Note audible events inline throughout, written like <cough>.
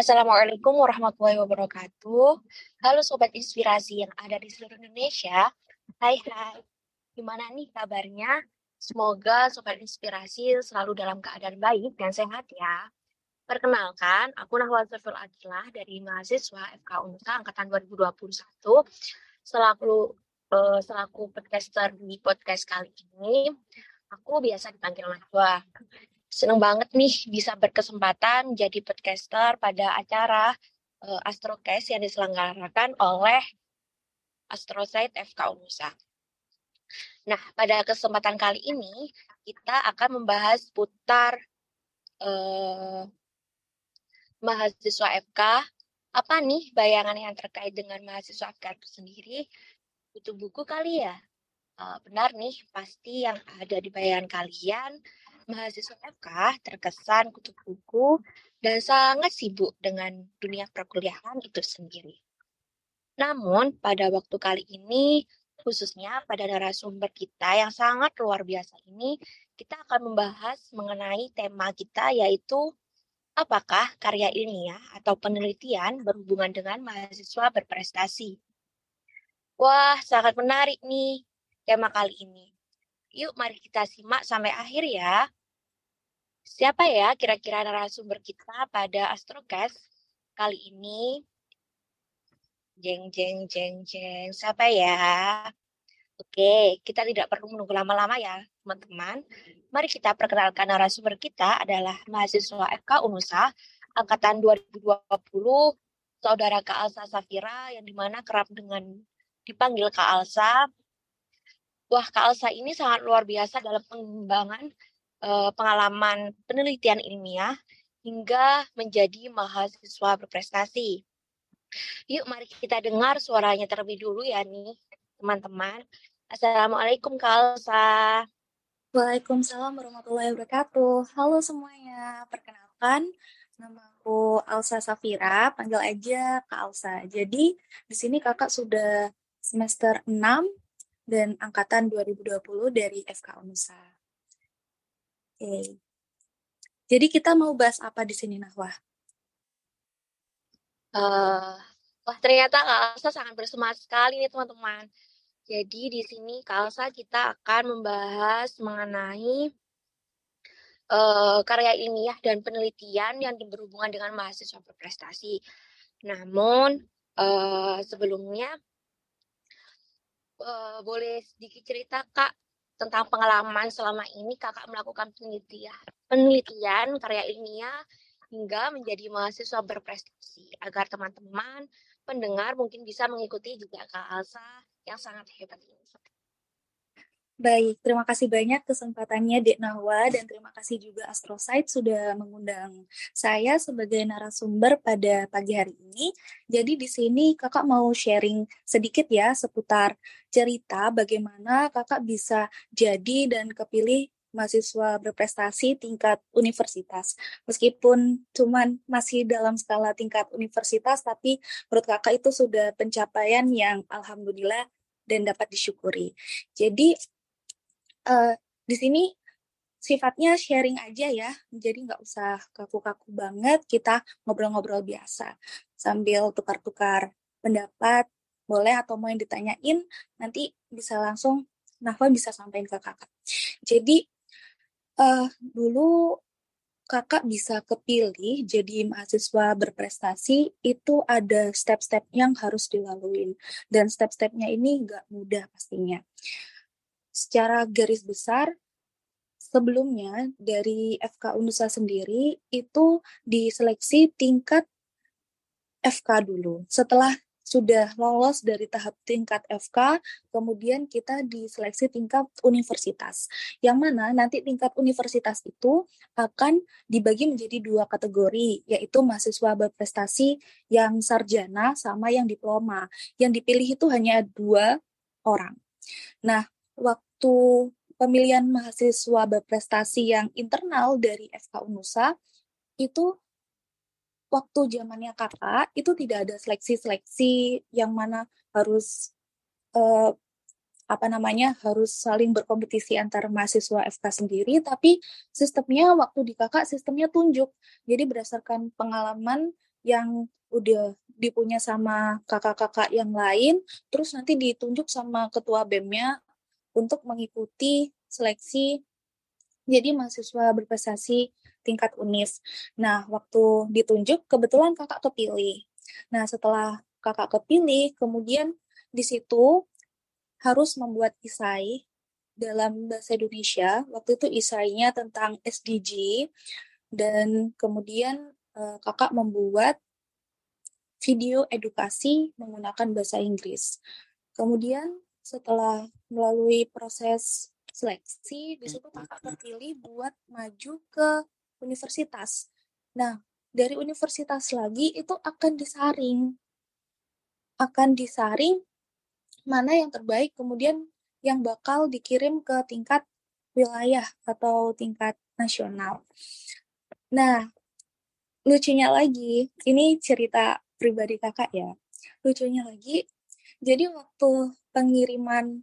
Assalamualaikum warahmatullahi wabarakatuh. Halo Sobat Inspirasi yang ada di seluruh Indonesia. Hai hai, gimana nih kabarnya? Semoga Sobat Inspirasi selalu dalam keadaan baik dan sehat ya. Perkenalkan, aku Nahwal Sefil Adilah dari mahasiswa FK Unsa Angkatan 2021 selaku uh, selaku podcaster di podcast kali ini. Aku biasa dipanggil Nahwa. Senang banget nih bisa berkesempatan jadi podcaster pada acara uh, Astrocast yang diselenggarakan oleh Astrosite FK Unusa. Nah, pada kesempatan kali ini kita akan membahas putar uh, mahasiswa FK. Apa nih bayangan yang terkait dengan mahasiswa FK itu sendiri? Butuh buku kali ya? Uh, benar nih, pasti yang ada di bayangan kalian mahasiswa FK terkesan kutuk buku dan sangat sibuk dengan dunia perkuliahan itu sendiri. Namun, pada waktu kali ini, khususnya pada narasumber kita yang sangat luar biasa ini, kita akan membahas mengenai tema kita yaitu apakah karya ilmiah atau penelitian berhubungan dengan mahasiswa berprestasi. Wah, sangat menarik nih tema kali ini. Yuk mari kita simak sampai akhir ya. Siapa ya kira-kira narasumber kita pada Astrocast kali ini? Jeng jeng jeng jeng. Siapa ya? Oke, kita tidak perlu menunggu lama-lama ya, teman-teman. Mari kita perkenalkan narasumber kita adalah mahasiswa FK Unusa angkatan 2020, saudara Kak Alsa Safira yang di mana kerap dengan dipanggil Kak Alsa Wah, Kak Elsa ini sangat luar biasa dalam pengembangan uh, pengalaman penelitian ilmiah hingga menjadi mahasiswa berprestasi. Yuk, mari kita dengar suaranya terlebih dulu ya nih, teman-teman. Assalamualaikum Kak Elsa. Waalaikumsalam warahmatullahi wabarakatuh. Halo semuanya, perkenalkan nama aku Alsa Safira, panggil aja Kak Alsa. Jadi di sini kakak sudah semester 6 dan angkatan 2020 dari FK Unusa. Oke. Jadi kita mau bahas apa di sini, Nahwa? Uh, wah, ternyata Kak Alsa sangat bersemangat sekali nih, teman-teman. Jadi di sini Kak Alsa kita akan membahas mengenai uh, karya ilmiah dan penelitian yang berhubungan dengan mahasiswa berprestasi. Namun uh, sebelumnya uh, boleh sedikit cerita Kak tentang pengalaman selama ini Kakak melakukan penelitian, penelitian karya ilmiah hingga menjadi mahasiswa berprestasi agar teman-teman pendengar mungkin bisa mengikuti juga Kak Alsa yang sangat hebat ini. Baik, terima kasih banyak kesempatannya Dek Nahwa dan terima kasih juga Astrosite sudah mengundang saya sebagai narasumber pada pagi hari ini. Jadi di sini kakak mau sharing sedikit ya seputar cerita bagaimana kakak bisa jadi dan kepilih mahasiswa berprestasi tingkat universitas. Meskipun cuman masih dalam skala tingkat universitas, tapi menurut kakak itu sudah pencapaian yang alhamdulillah dan dapat disyukuri. Jadi uh, di sini sifatnya sharing aja ya, jadi nggak usah kaku-kaku banget, kita ngobrol-ngobrol biasa. Sambil tukar-tukar pendapat, boleh atau mau yang ditanyain, nanti bisa langsung Nahwa bisa sampaikan ke kakak. Jadi uh, dulu kakak bisa kepilih jadi mahasiswa berprestasi itu ada step-step yang harus dilalui dan step-stepnya ini nggak mudah pastinya secara garis besar sebelumnya dari FK Unusa sendiri itu diseleksi tingkat FK dulu. Setelah sudah lolos dari tahap tingkat FK, kemudian kita diseleksi tingkat universitas. Yang mana nanti tingkat universitas itu akan dibagi menjadi dua kategori, yaitu mahasiswa berprestasi yang sarjana sama yang diploma. Yang dipilih itu hanya dua orang. Nah, waktu pemilihan mahasiswa berprestasi yang internal dari FK Unusa itu waktu zamannya kakak itu tidak ada seleksi-seleksi yang mana harus uh, apa namanya harus saling berkompetisi antar mahasiswa FK sendiri tapi sistemnya waktu di kakak sistemnya tunjuk. Jadi berdasarkan pengalaman yang udah dipunya sama kakak-kakak yang lain terus nanti ditunjuk sama ketua BEM-nya untuk mengikuti seleksi jadi mahasiswa berprestasi tingkat UNIS. Nah, waktu ditunjuk kebetulan kakak kepilih. Nah, setelah kakak kepilih, kemudian di situ harus membuat isai dalam bahasa Indonesia. Waktu itu isainya tentang SDG dan kemudian uh, kakak membuat video edukasi menggunakan bahasa Inggris. Kemudian setelah melalui proses seleksi, di situ kakak terpilih buat maju ke universitas. Nah, dari universitas lagi itu akan disaring. Akan disaring mana yang terbaik kemudian yang bakal dikirim ke tingkat wilayah atau tingkat nasional. Nah, lucunya lagi, ini cerita pribadi kakak ya. Lucunya lagi, jadi waktu pengiriman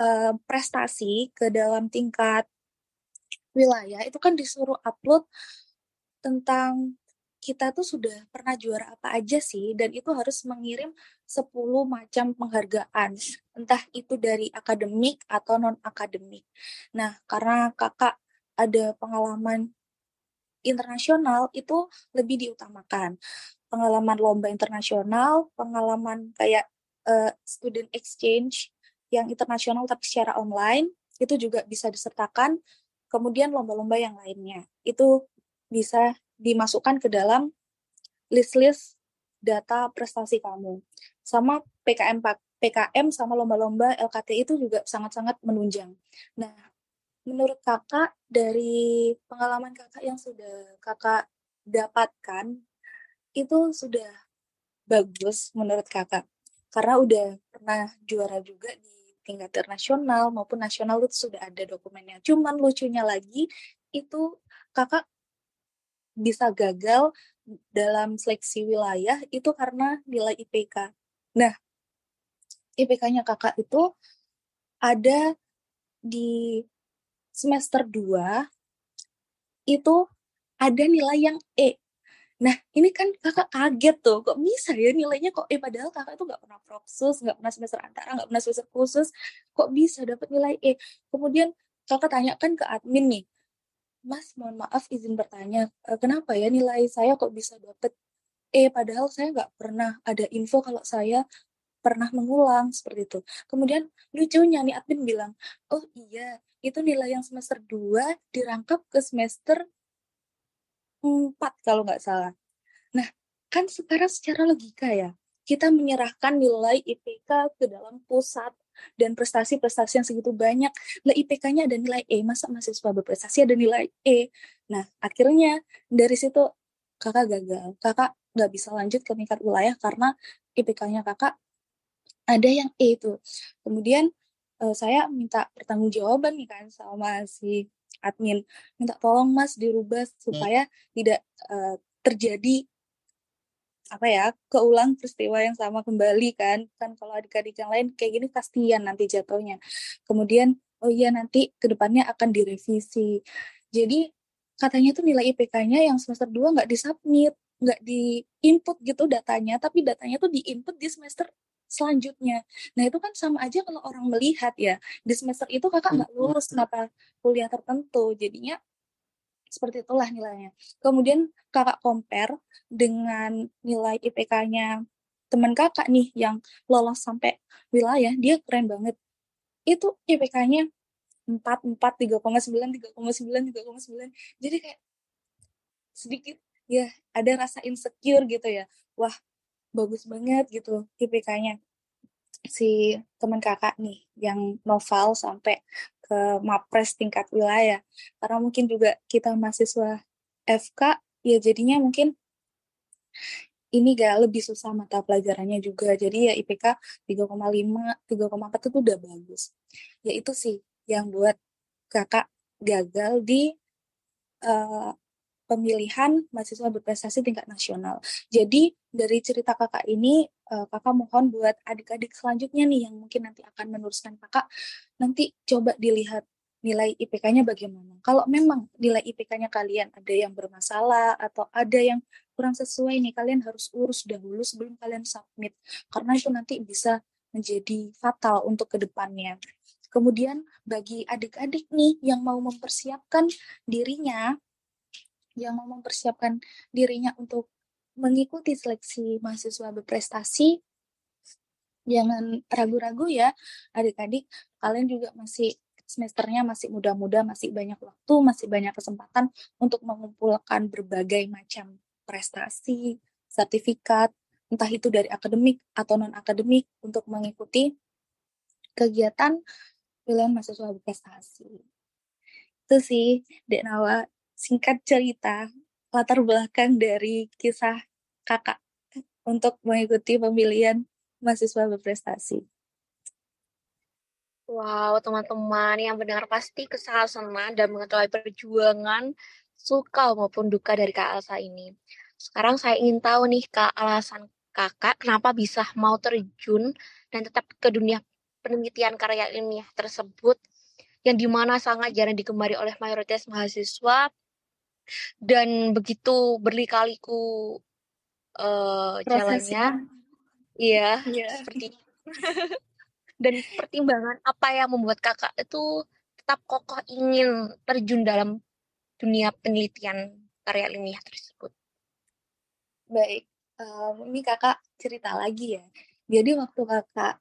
uh, prestasi ke dalam tingkat wilayah itu kan disuruh upload tentang kita tuh sudah pernah juara apa aja sih dan itu harus mengirim 10 macam penghargaan entah itu dari akademik atau non akademik. Nah, karena kakak ada pengalaman internasional itu lebih diutamakan. Pengalaman lomba internasional, pengalaman kayak uh, student exchange yang internasional tapi secara online itu juga bisa disertakan. Kemudian lomba-lomba yang lainnya itu bisa dimasukkan ke dalam list-list data prestasi kamu. Sama PKM PKM sama lomba-lomba LKT itu juga sangat-sangat menunjang. Nah, menurut kakak dari pengalaman kakak yang sudah kakak dapatkan itu sudah bagus menurut kakak karena udah pernah juara juga di tingkat internasional maupun nasional itu sudah ada dokumennya. Cuman lucunya lagi itu kakak bisa gagal dalam seleksi wilayah itu karena nilai IPK. Nah, IPK-nya kakak itu ada di semester 2 itu ada nilai yang E. Nah, ini kan kakak kaget tuh, kok bisa ya nilainya kok E, padahal kakak itu nggak pernah propsus, nggak pernah semester antara, nggak pernah semester khusus, kok bisa dapat nilai E. Kemudian kakak tanyakan ke admin nih, Mas, mohon maaf izin bertanya, uh, kenapa ya nilai saya kok bisa dapet E, padahal saya nggak pernah ada info kalau saya pernah mengulang seperti itu. Kemudian lucunya nih admin bilang, oh iya, itu nilai yang semester 2 dirangkap ke semester 4 kalau nggak salah. Nah, kan sekarang secara logika ya, kita menyerahkan nilai IPK ke dalam pusat dan prestasi-prestasi yang segitu banyak. Lah IPK-nya ada nilai E, masa mahasiswa berprestasi ada nilai E. Nah, akhirnya dari situ kakak gagal. Kakak nggak bisa lanjut ke tingkat wilayah karena IPK-nya kakak ada yang E itu. Kemudian uh, saya minta pertanggungjawaban nih kan sama si admin. Minta tolong mas dirubah supaya tidak uh, terjadi apa ya keulang peristiwa yang sama kembali kan? Kan kalau adik-adik yang lain kayak gini kasihan nanti jatuhnya. Kemudian oh iya nanti ke depannya akan direvisi. Jadi katanya tuh nilai IPK-nya yang semester 2 nggak disubmit nggak di input gitu datanya tapi datanya tuh di input di semester selanjutnya nah itu kan sama aja kalau orang melihat ya di semester itu kakak nggak lulus mata kuliah tertentu jadinya seperti itulah nilainya. Kemudian kakak compare dengan nilai IPK-nya teman kakak nih yang lolos sampai wilayah, dia keren banget. Itu IPK-nya 4, 4, 3,9, 3,9, 3,9. Jadi kayak sedikit ya ada rasa insecure gitu ya. Wah, bagus banget gitu IPK-nya si teman kakak nih yang novel sampai ke mapres tingkat wilayah. Karena mungkin juga kita mahasiswa FK ya jadinya mungkin ini gak lebih susah mata pelajarannya juga. Jadi ya IPK 3,5 3,4 itu udah bagus. Ya itu sih yang buat kakak gagal di uh, pemilihan mahasiswa berprestasi tingkat nasional. Jadi dari cerita kakak ini, uh, kakak mohon buat adik-adik selanjutnya nih yang mungkin nanti akan meneruskan kakak, nanti coba dilihat nilai IPK-nya bagaimana. Kalau memang nilai IPK-nya kalian ada yang bermasalah atau ada yang kurang sesuai nih, kalian harus urus dahulu sebelum kalian submit. Karena itu nanti bisa menjadi fatal untuk ke depannya. Kemudian bagi adik-adik nih yang mau mempersiapkan dirinya, yang mau mempersiapkan dirinya untuk mengikuti seleksi mahasiswa berprestasi, jangan ragu-ragu ya adik-adik, kalian juga masih semesternya masih muda-muda, masih banyak waktu, masih banyak kesempatan untuk mengumpulkan berbagai macam prestasi, sertifikat, entah itu dari akademik atau non-akademik untuk mengikuti kegiatan pilihan mahasiswa berprestasi. Itu sih, Dek Nawa, singkat cerita, latar belakang dari kisah kakak untuk mengikuti pemilihan mahasiswa berprestasi. Wow, teman-teman yang mendengar pasti kesal senang dan mengetahui perjuangan suka maupun duka dari Kak Elsa ini. Sekarang saya ingin tahu nih Kak, alasan Kakak kenapa bisa mau terjun dan tetap ke dunia penelitian karya ilmiah tersebut yang di mana sangat jarang digemari oleh mayoritas mahasiswa dan begitu berlikaliku uh, jalannya. Iya, yeah. seperti <laughs> dan pertimbangan apa yang membuat kakak itu tetap kokoh ingin terjun dalam dunia penelitian karya ilmiah tersebut? Baik, um, ini kakak cerita lagi ya. Jadi waktu kakak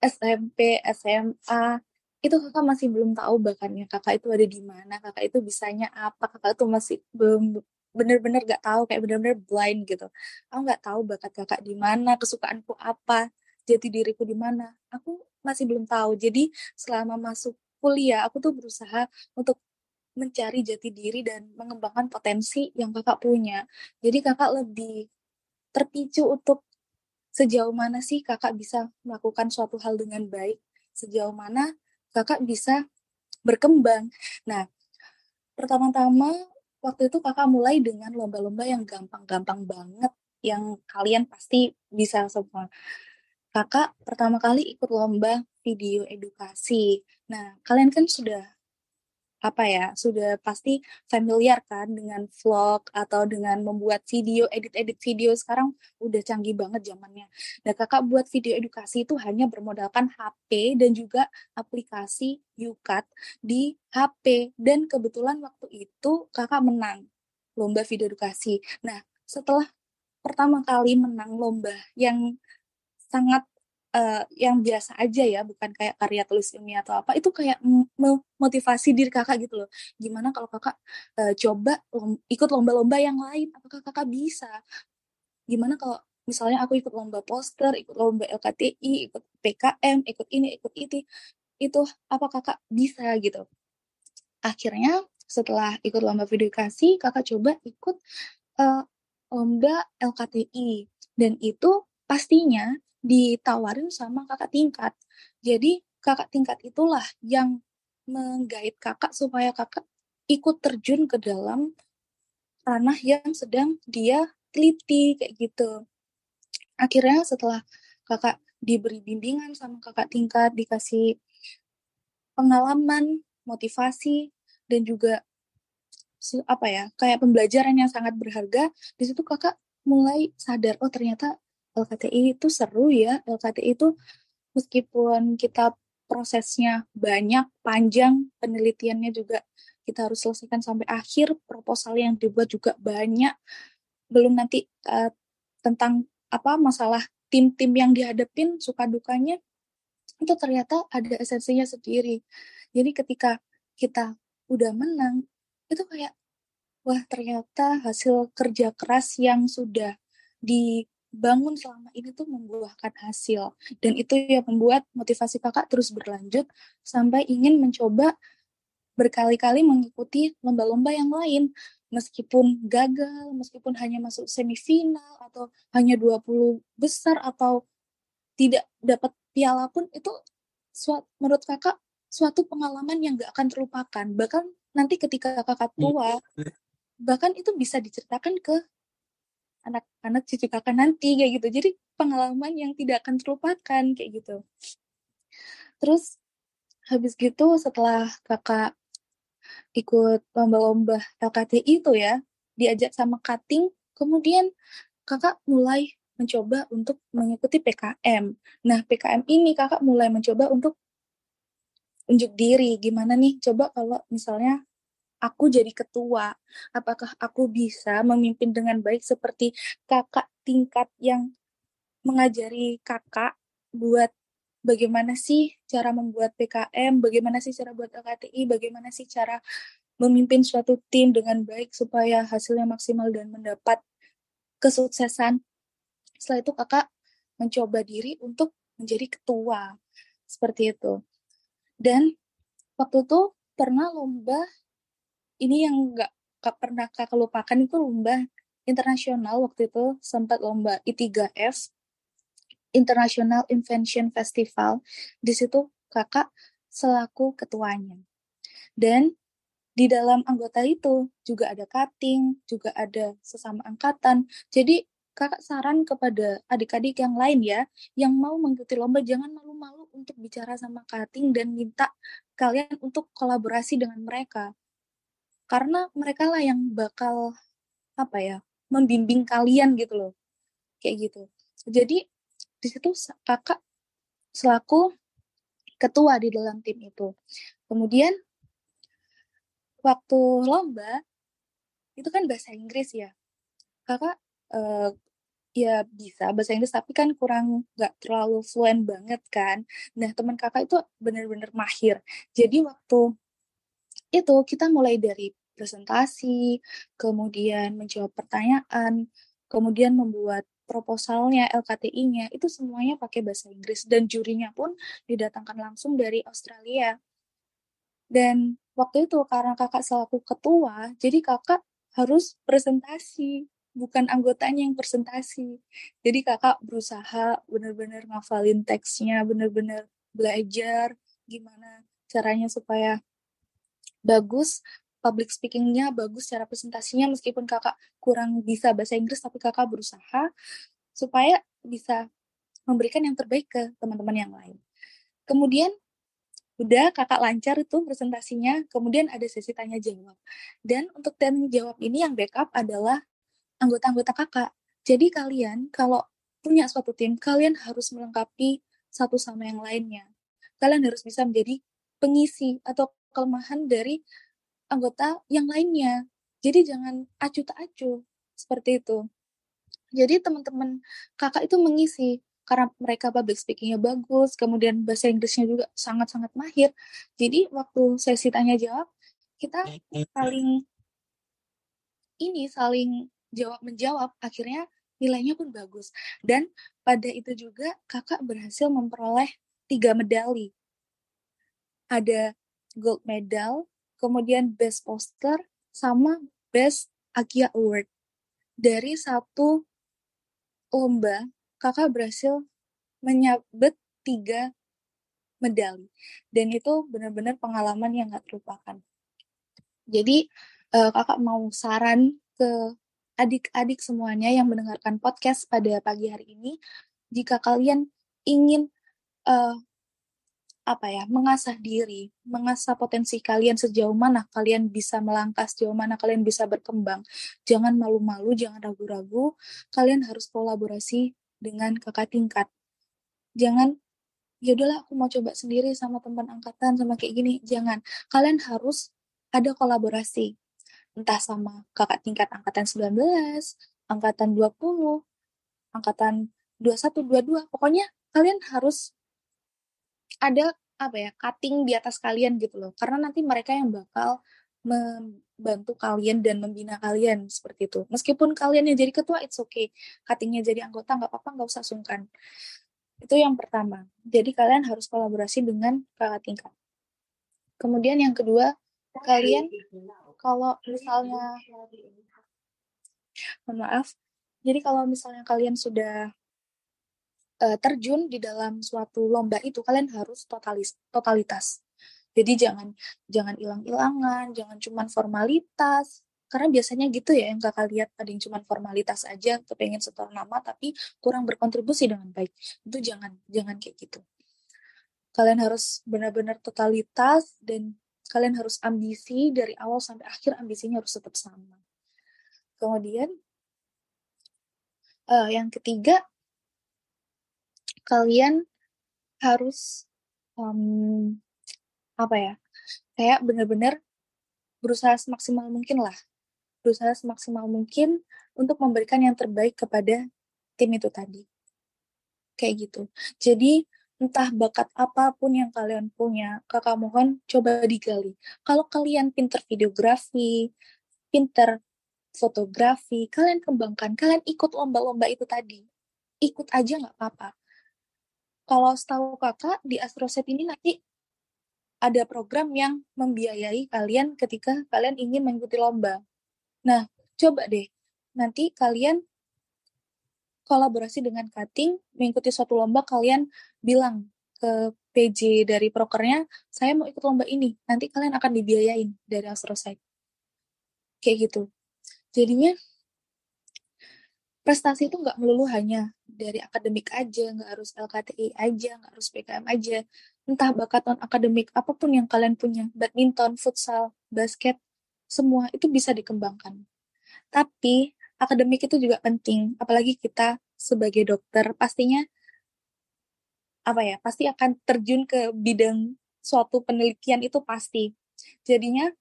SMP, SMA, itu kakak masih belum tahu bahkannya kakak itu ada di mana, kakak itu bisanya apa, kakak itu masih belum bener-bener gak tahu kayak bener-bener blind gitu. Aku nggak tahu bakat kakak di mana, kesukaanku apa, jati diriku di mana. Aku masih belum tahu. Jadi selama masuk kuliah aku tuh berusaha untuk mencari jati diri dan mengembangkan potensi yang kakak punya. Jadi kakak lebih terpicu untuk sejauh mana sih kakak bisa melakukan suatu hal dengan baik, sejauh mana kakak bisa berkembang. Nah, pertama-tama waktu itu kakak mulai dengan lomba-lomba yang gampang-gampang banget, yang kalian pasti bisa semua kakak pertama kali ikut lomba video edukasi. Nah, kalian kan sudah apa ya, sudah pasti familiar kan dengan vlog atau dengan membuat video, edit-edit video sekarang udah canggih banget zamannya. Nah, kakak buat video edukasi itu hanya bermodalkan HP dan juga aplikasi YouCut di HP. Dan kebetulan waktu itu kakak menang lomba video edukasi. Nah, setelah pertama kali menang lomba yang sangat uh, yang biasa aja ya, bukan kayak karya tulis ilmiah atau apa, itu kayak memotivasi diri kakak gitu loh. Gimana kalau kakak uh, coba lom ikut lomba-lomba yang lain, apakah kakak bisa? Gimana kalau misalnya aku ikut lomba poster, ikut lomba LKTI, ikut PKM, ikut ini, ikut itu, itu apa kakak bisa gitu? Akhirnya setelah ikut lomba video kakak coba ikut uh, lomba LKTI dan itu pastinya ditawarin sama kakak tingkat. Jadi kakak tingkat itulah yang menggait kakak supaya kakak ikut terjun ke dalam ranah yang sedang dia teliti kayak gitu. Akhirnya setelah kakak diberi bimbingan sama kakak tingkat, dikasih pengalaman, motivasi, dan juga apa ya kayak pembelajaran yang sangat berharga di situ kakak mulai sadar oh ternyata LKTI itu seru ya. LKTI itu meskipun kita prosesnya banyak, panjang, penelitiannya juga kita harus selesaikan sampai akhir, proposal yang dibuat juga banyak. Belum nanti uh, tentang apa masalah tim-tim yang dihadapin suka dukanya itu ternyata ada esensinya sendiri. Jadi ketika kita udah menang itu kayak wah ternyata hasil kerja keras yang sudah di bangun selama ini tuh membuahkan hasil. Dan itu yang membuat motivasi kakak terus berlanjut sampai ingin mencoba berkali-kali mengikuti lomba-lomba yang lain. Meskipun gagal meskipun hanya masuk semifinal atau hanya 20 besar atau tidak dapat piala pun itu suatu, menurut kakak suatu pengalaman yang gak akan terlupakan. Bahkan nanti ketika kakak tua bahkan itu bisa diceritakan ke anak-anak cucu kakak nanti kayak gitu. Jadi pengalaman yang tidak akan terlupakan kayak gitu. Terus habis gitu setelah kakak ikut lomba-lomba LKTI itu ya diajak sama cutting kemudian kakak mulai mencoba untuk mengikuti PKM nah PKM ini kakak mulai mencoba untuk unjuk diri gimana nih? Coba kalau misalnya aku jadi ketua apakah aku bisa memimpin dengan baik seperti kakak tingkat yang mengajari kakak buat bagaimana sih cara membuat PKM, bagaimana sih cara buat LKTI, bagaimana sih cara memimpin suatu tim dengan baik supaya hasilnya maksimal dan mendapat kesuksesan. Setelah itu kakak mencoba diri untuk menjadi ketua. Seperti itu. Dan waktu itu pernah lomba ini yang nggak pernah kakak lupakan itu lomba internasional waktu itu sempat lomba I3F International Invention Festival. Di situ kakak selaku ketuanya. Dan di dalam anggota itu juga ada cutting juga ada sesama angkatan. Jadi kakak saran kepada adik-adik yang lain ya yang mau mengikuti lomba jangan malu-malu untuk bicara sama cutting dan minta kalian untuk kolaborasi dengan mereka karena mereka lah yang bakal apa ya membimbing kalian gitu loh. Kayak gitu. Jadi di situ kakak selaku ketua di dalam tim itu. Kemudian waktu lomba itu kan bahasa Inggris ya. Kakak uh, ya bisa bahasa Inggris tapi kan kurang nggak terlalu fluent banget kan. Nah teman kakak itu benar-benar mahir. Jadi waktu itu kita mulai dari presentasi, kemudian menjawab pertanyaan, kemudian membuat proposalnya, LKTI-nya, itu semuanya pakai bahasa Inggris dan jurinya pun didatangkan langsung dari Australia. Dan waktu itu karena kakak selaku ketua, jadi kakak harus presentasi, bukan anggotanya yang presentasi. Jadi kakak berusaha benar-benar ngafalin teksnya, benar-benar belajar gimana caranya supaya bagus public speakingnya bagus cara presentasinya meskipun kakak kurang bisa bahasa Inggris tapi kakak berusaha supaya bisa memberikan yang terbaik ke teman-teman yang lain. Kemudian udah kakak lancar itu presentasinya, kemudian ada sesi tanya jawab. Dan untuk tanya jawab ini yang backup adalah anggota-anggota kakak. Jadi kalian kalau punya suatu tim, kalian harus melengkapi satu sama yang lainnya. Kalian harus bisa menjadi pengisi atau kelemahan dari anggota yang lainnya. Jadi jangan acuh tak acuh seperti itu. Jadi teman-teman kakak itu mengisi karena mereka public speakingnya bagus, kemudian bahasa Inggrisnya juga sangat-sangat mahir. Jadi waktu sesi tanya jawab kita saling ini saling jawab menjawab akhirnya nilainya pun bagus dan pada itu juga kakak berhasil memperoleh tiga medali ada gold medal kemudian Best Poster, sama Best Agia Award. Dari satu lomba, kakak berhasil menyabet tiga medali. Dan itu benar-benar pengalaman yang gak terlupakan. Jadi uh, kakak mau saran ke adik-adik semuanya yang mendengarkan podcast pada pagi hari ini, jika kalian ingin uh, apa ya mengasah diri, mengasah potensi kalian sejauh mana kalian bisa melangkah, sejauh mana kalian bisa berkembang. Jangan malu-malu, jangan ragu-ragu. Kalian harus kolaborasi dengan kakak tingkat. Jangan ya udahlah aku mau coba sendiri sama teman angkatan sama kayak gini. Jangan. Kalian harus ada kolaborasi. Entah sama kakak tingkat angkatan 19, angkatan 20, angkatan 21, 22. Pokoknya kalian harus ada apa ya cutting di atas kalian gitu loh. Karena nanti mereka yang bakal membantu kalian dan membina kalian seperti itu. Meskipun kalian yang jadi ketua it's okay. Cuttingnya jadi anggota nggak apa-apa nggak usah sungkan. Itu yang pertama. Jadi kalian harus kolaborasi dengan kakak tingkat kemudian yang kedua kalian kalau misalnya maaf jadi kalau misalnya kalian sudah uh, terjun di dalam suatu lomba itu kalian harus totalis totalitas. Jadi jangan jangan hilang-hilangan, jangan cuma formalitas. karena biasanya gitu ya yang kakak lihat ada yang cuma formalitas aja kepengen setor nama tapi kurang berkontribusi dengan baik itu jangan jangan kayak gitu kalian harus benar-benar totalitas dan kalian harus ambisi dari awal sampai akhir ambisinya harus tetap sama kemudian uh, yang ketiga kalian harus um, apa ya kayak benar-benar berusaha semaksimal mungkin lah berusaha semaksimal mungkin untuk memberikan yang terbaik kepada tim itu tadi. Kayak gitu. Jadi, entah bakat apa pun yang kalian punya, kakak mohon coba digali. Kalau kalian pinter videografi, pinter fotografi, kalian kembangkan, kalian ikut lomba-lomba itu tadi. Ikut aja nggak apa-apa. Kalau setahu kakak, di Astroset ini nanti ada program yang membiayai kalian ketika kalian ingin mengikuti lomba. Nah, coba deh nanti kalian kolaborasi dengan cutting, mengikuti suatu lomba, kalian bilang ke PJ dari prokernya, saya mau ikut lomba ini. Nanti kalian akan dibiayain dari Astrosite. Kayak gitu. Jadinya, prestasi itu nggak melulu hanya dari akademik aja, nggak harus LKTI aja, nggak harus PKM aja. Entah bakat non akademik, apa pun yang kalian punya, badminton, futsal, basket, semua itu bisa dikembangkan. Tapi akademik itu juga penting, apalagi kita sebagai dokter pastinya apa ya, pasti akan terjun ke bidang suatu penelitian itu pasti. Jadinya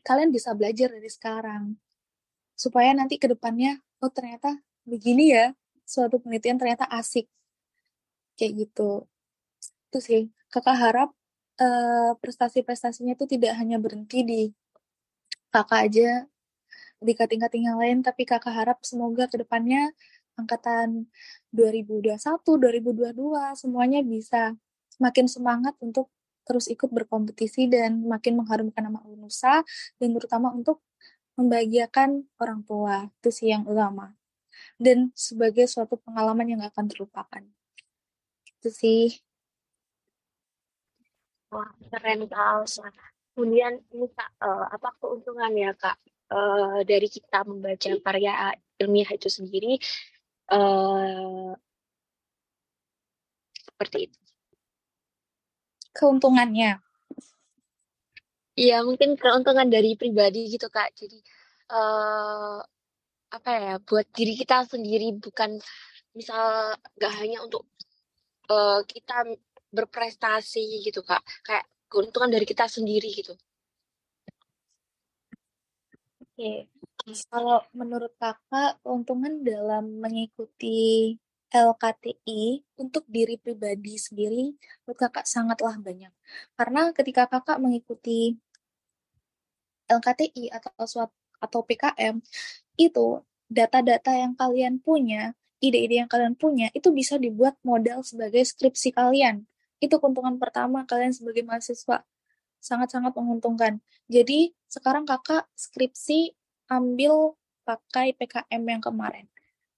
kalian bisa belajar dari sekarang supaya nanti ke depannya oh ternyata begini ya, suatu penelitian ternyata asik. Kayak gitu. Itu sih, kakak harap uh, prestasi-prestasinya itu tidak hanya berhenti di kakak aja di tingkat yang lain, tapi kakak harap semoga ke depannya angkatan 2021, 2022 semuanya bisa makin semangat untuk terus ikut berkompetisi dan makin mengharumkan nama UNUSA dan terutama untuk membahagiakan orang tua itu sih yang utama dan sebagai suatu pengalaman yang gak akan terlupakan itu sih wah keren kak Kemudian ini Kak, uh, apa keuntungan ya Kak uh, dari kita membaca karya ilmiah itu sendiri uh, seperti itu? Keuntungannya? Iya mungkin keuntungan dari pribadi gitu Kak. Jadi uh, apa ya buat diri kita sendiri bukan misal gak hanya untuk uh, kita berprestasi gitu Kak. Kayak keuntungan dari kita sendiri gitu. Oke, kalau menurut kakak keuntungan dalam mengikuti LKTI untuk diri pribadi sendiri menurut kakak sangatlah banyak. Karena ketika kakak mengikuti LKTI atau suatu atau PKM itu data-data yang kalian punya, ide-ide yang kalian punya itu bisa dibuat modal sebagai skripsi kalian itu keuntungan pertama kalian sebagai mahasiswa. Sangat-sangat menguntungkan. Jadi, sekarang kakak skripsi ambil pakai PKM yang kemarin.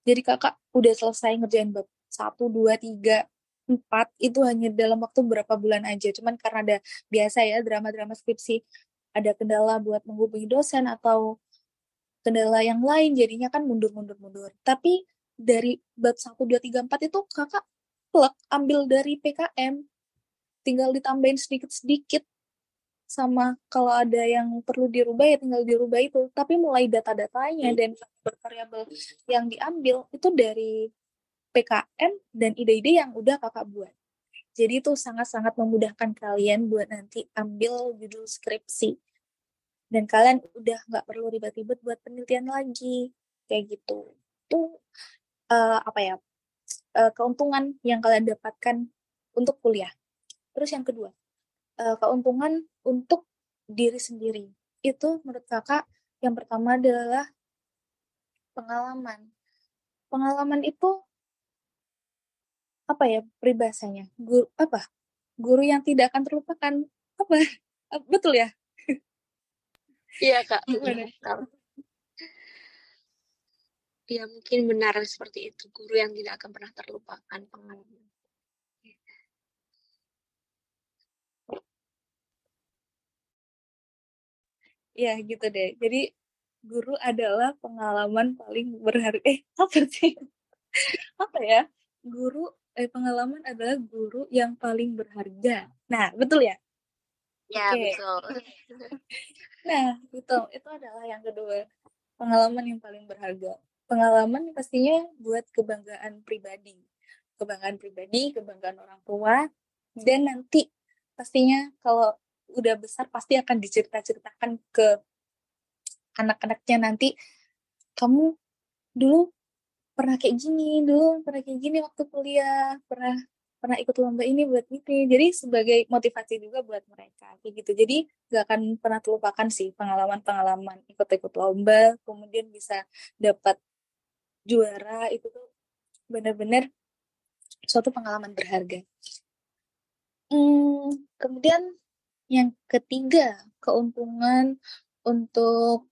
Jadi kakak udah selesai ngerjain bab 1, 2, 3, 4 itu hanya dalam waktu berapa bulan aja. Cuman karena ada biasa ya drama-drama skripsi ada kendala buat menghubungi dosen atau kendala yang lain jadinya kan mundur-mundur-mundur. Tapi dari bab 1, 2, 3, 4 itu kakak plek ambil dari PKM tinggal ditambahin sedikit-sedikit sama kalau ada yang perlu dirubah ya tinggal dirubah itu. Tapi mulai data-datanya dan variabel yang diambil itu dari PKM dan ide-ide yang udah kakak buat. Jadi itu sangat-sangat memudahkan kalian buat nanti ambil judul skripsi dan kalian udah nggak perlu ribet-ribet buat penelitian lagi kayak gitu itu uh, apa ya uh, keuntungan yang kalian dapatkan untuk kuliah Terus yang kedua, uh, keuntungan untuk diri sendiri. Itu menurut kakak yang pertama adalah pengalaman. Pengalaman itu apa ya peribahasanya? Guru apa? Guru yang tidak akan terlupakan. Apa? Betul ya? Iya kak. Gimana? Ya mungkin benar seperti itu. Guru yang tidak akan pernah terlupakan pengalaman. ya gitu deh jadi guru adalah pengalaman paling berharga. Eh, apa sih? apa ya? Guru eh pengalaman adalah guru yang paling berharga. Nah, betul ya? Ya, okay. betul. <laughs> nah, itu itu adalah yang kedua. Pengalaman yang paling berharga. Pengalaman pastinya buat kebanggaan pribadi. Kebanggaan pribadi, kebanggaan orang tua, dan nanti pastinya kalau udah besar pasti akan dicerita-ceritakan ke anak-anaknya nanti kamu dulu pernah kayak gini dulu pernah kayak gini waktu kuliah pernah pernah ikut lomba ini buat ini. Jadi sebagai motivasi juga buat mereka kayak gitu. Jadi gak akan pernah terlupakan sih pengalaman-pengalaman ikut-ikut lomba kemudian bisa dapat juara. Itu tuh benar-benar suatu pengalaman berharga. Hmm, kemudian yang ketiga keuntungan untuk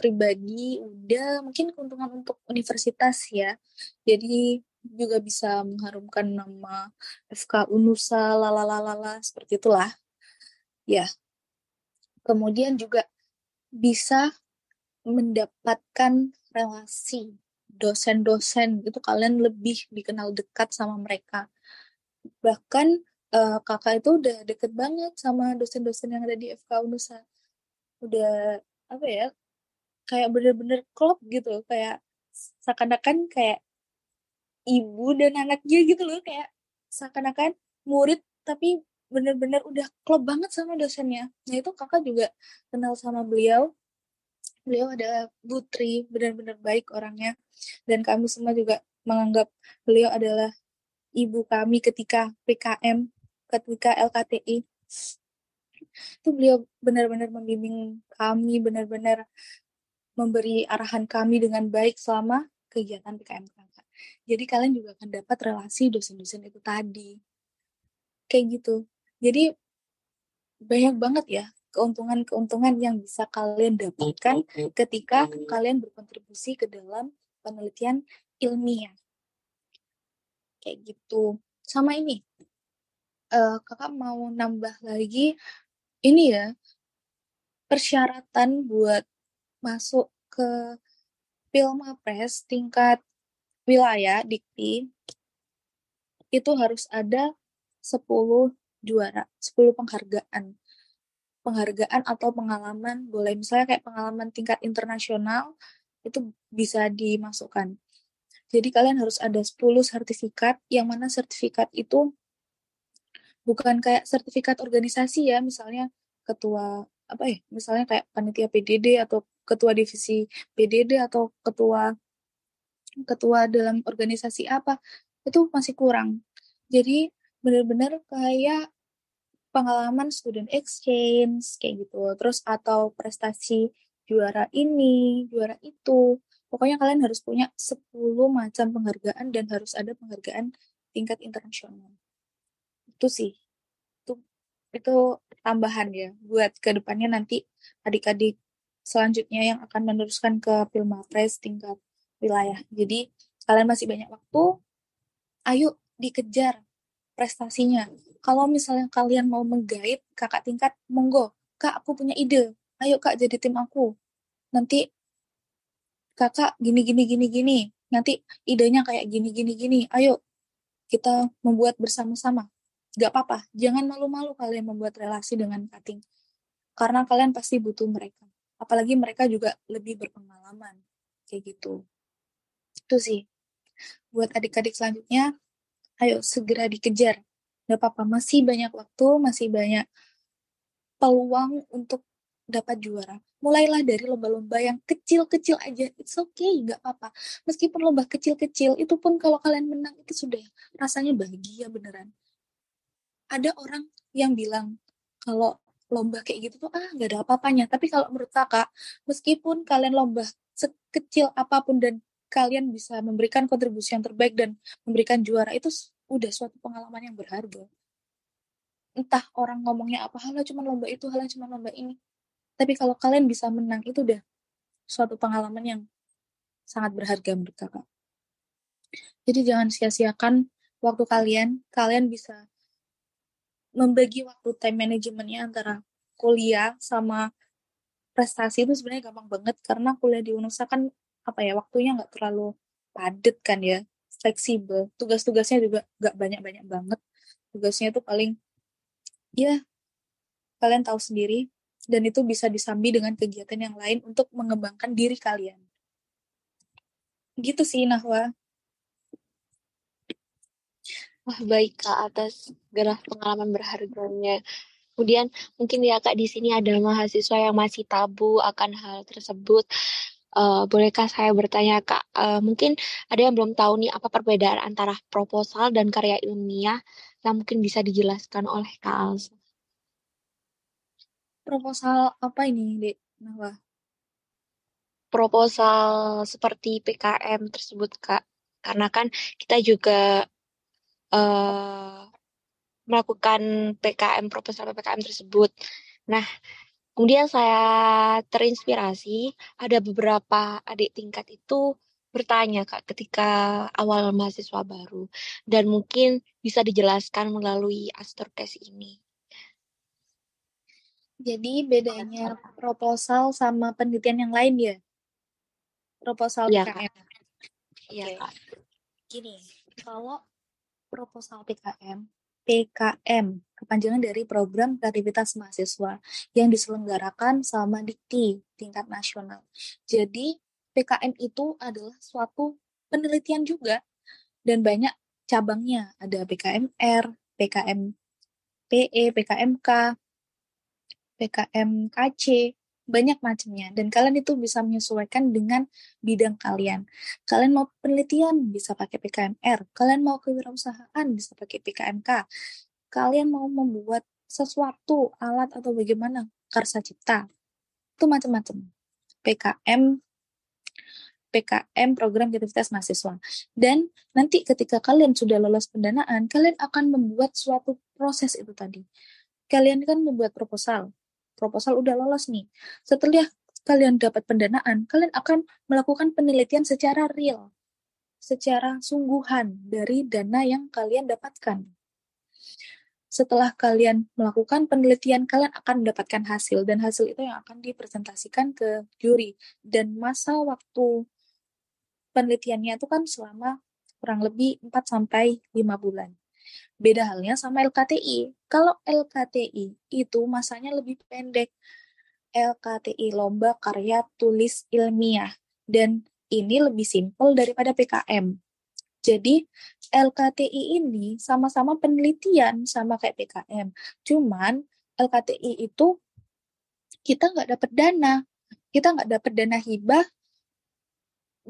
pribadi udah. Mungkin keuntungan untuk universitas ya. Jadi juga bisa mengharumkan nama FK Unusa lalalalala seperti itulah. Ya. Kemudian juga bisa mendapatkan relasi dosen-dosen. Itu kalian lebih dikenal dekat sama mereka. Bahkan uh, kakak itu udah deket banget sama dosen-dosen yang ada di FK Unusa. Udah apa ya kayak bener-bener klop gitu. Kayak seakan-akan kayak ibu dan anaknya gitu loh kayak seakan-akan murid tapi bener-bener udah klop banget sama dosennya. Nah itu kakak juga kenal sama beliau. Beliau ada putri benar-benar baik orangnya. Dan kami semua juga menganggap beliau adalah ibu kami ketika PKM ketika LKTI itu beliau benar-benar membimbing kami benar-benar memberi arahan kami dengan baik selama kegiatan PKM. Jadi kalian juga akan dapat relasi dosen-dosen itu tadi. Kayak gitu. Jadi banyak banget ya keuntungan-keuntungan yang bisa kalian dapatkan ketika kalian berkontribusi ke dalam penelitian ilmiah. Kayak gitu. Sama ini, uh, kakak mau nambah lagi ini ya persyaratan buat masuk ke Pilmapres tingkat wilayah Dikti itu harus ada 10 juara, 10 penghargaan. Penghargaan atau pengalaman boleh misalnya kayak pengalaman tingkat internasional itu bisa dimasukkan. Jadi kalian harus ada 10 sertifikat yang mana sertifikat itu bukan kayak sertifikat organisasi ya, misalnya ketua apa ya, misalnya kayak panitia PDD atau ketua divisi PDD atau ketua ketua dalam organisasi apa itu masih kurang. Jadi benar-benar kayak pengalaman student exchange kayak gitu. Terus atau prestasi juara ini juara itu. Pokoknya kalian harus punya 10 macam penghargaan dan harus ada penghargaan tingkat internasional. Itu sih. Itu itu tambahan ya buat ke depannya nanti adik-adik selanjutnya yang akan meneruskan ke Pilmapres tingkat wilayah. Jadi kalian masih banyak waktu, ayo dikejar prestasinya. Kalau misalnya kalian mau menggait kakak tingkat, monggo. Kak, aku punya ide. Ayo kak jadi tim aku. Nanti kakak gini gini gini gini. Nanti idenya kayak gini gini gini. Ayo kita membuat bersama-sama. Gak apa-apa, jangan malu-malu kalian membuat relasi dengan kating. Karena kalian pasti butuh mereka apalagi mereka juga lebih berpengalaman kayak gitu itu sih. Buat adik-adik selanjutnya ayo segera dikejar. Gak apa-apa masih banyak waktu masih banyak peluang untuk dapat juara. Mulailah dari lomba-lomba yang kecil-kecil aja. It's okay nggak apa-apa. Meskipun lomba kecil-kecil itu pun kalau kalian menang itu sudah rasanya bahagia beneran. Ada orang yang bilang kalau lomba kayak gitu tuh ah nggak ada apa-apanya. Tapi kalau menurut kakak meskipun kalian lomba sekecil apa pun dan kalian bisa memberikan kontribusi yang terbaik dan memberikan juara itu udah suatu pengalaman yang berharga. Entah orang ngomongnya apa halah cuma lomba itu halah cuma lomba ini. Tapi kalau kalian bisa menang itu udah suatu pengalaman yang sangat berharga menurut kakak. Jadi jangan sia-siakan waktu kalian kalian bisa membagi waktu time managementnya antara kuliah sama prestasi itu sebenarnya gampang banget karena kuliah di UNUSA kan apa ya waktunya nggak terlalu padat kan ya fleksibel. Tugas-tugasnya juga nggak banyak-banyak banget. Tugasnya itu paling ya kalian tahu sendiri. Dan itu bisa disambi dengan kegiatan yang lain untuk mengembangkan diri kalian. Gitu sih Nahwa. Wah, baik Kak atas gerah pengalaman berharganya. Kemudian mungkin ya Kak di sini ada mahasiswa yang masih tabu akan hal tersebut. Uh, bolehkah saya bertanya Kak, uh, mungkin ada yang belum tahu nih apa perbedaan antara proposal dan karya ilmiah yang mungkin bisa dijelaskan oleh Kak Alsa. Proposal apa ini, Dek? Nah, Proposal seperti PKM tersebut Kak. Karena kan kita juga uh, melakukan PKM proposal PKM tersebut. Nah, kemudian saya terinspirasi ada beberapa adik tingkat itu bertanya Kak ketika awal mahasiswa baru dan mungkin bisa dijelaskan melalui Astorcase ini. Jadi bedanya proposal sama penelitian yang lain ya? Proposal ya, PKM. Iya, Kak. Gini, kalau proposal PKM. PKM, kepanjangan dari Program Kreativitas Mahasiswa yang diselenggarakan sama Dikti tingkat nasional. Jadi, PKM itu adalah suatu penelitian juga dan banyak cabangnya. Ada PKMR, PKM PE, PKMK, PKMKC, banyak macamnya dan kalian itu bisa menyesuaikan dengan bidang kalian. Kalian mau penelitian bisa pakai PKMR, kalian mau kewirausahaan bisa pakai PKMK. Kalian mau membuat sesuatu alat atau bagaimana karsa cipta itu macam-macam. PKM PKM program kreativitas mahasiswa. Dan nanti ketika kalian sudah lolos pendanaan, kalian akan membuat suatu proses itu tadi. Kalian kan membuat proposal proposal udah lolos nih. Setelah kalian dapat pendanaan, kalian akan melakukan penelitian secara real, secara sungguhan dari dana yang kalian dapatkan. Setelah kalian melakukan penelitian, kalian akan mendapatkan hasil, dan hasil itu yang akan dipresentasikan ke juri. Dan masa waktu penelitiannya itu kan selama kurang lebih 4-5 bulan. Beda halnya sama LKTI. Kalau LKTI itu masanya lebih pendek. LKTI Lomba Karya Tulis Ilmiah. Dan ini lebih simpel daripada PKM. Jadi LKTI ini sama-sama penelitian sama kayak PKM. Cuman LKTI itu kita nggak dapat dana. Kita nggak dapat dana hibah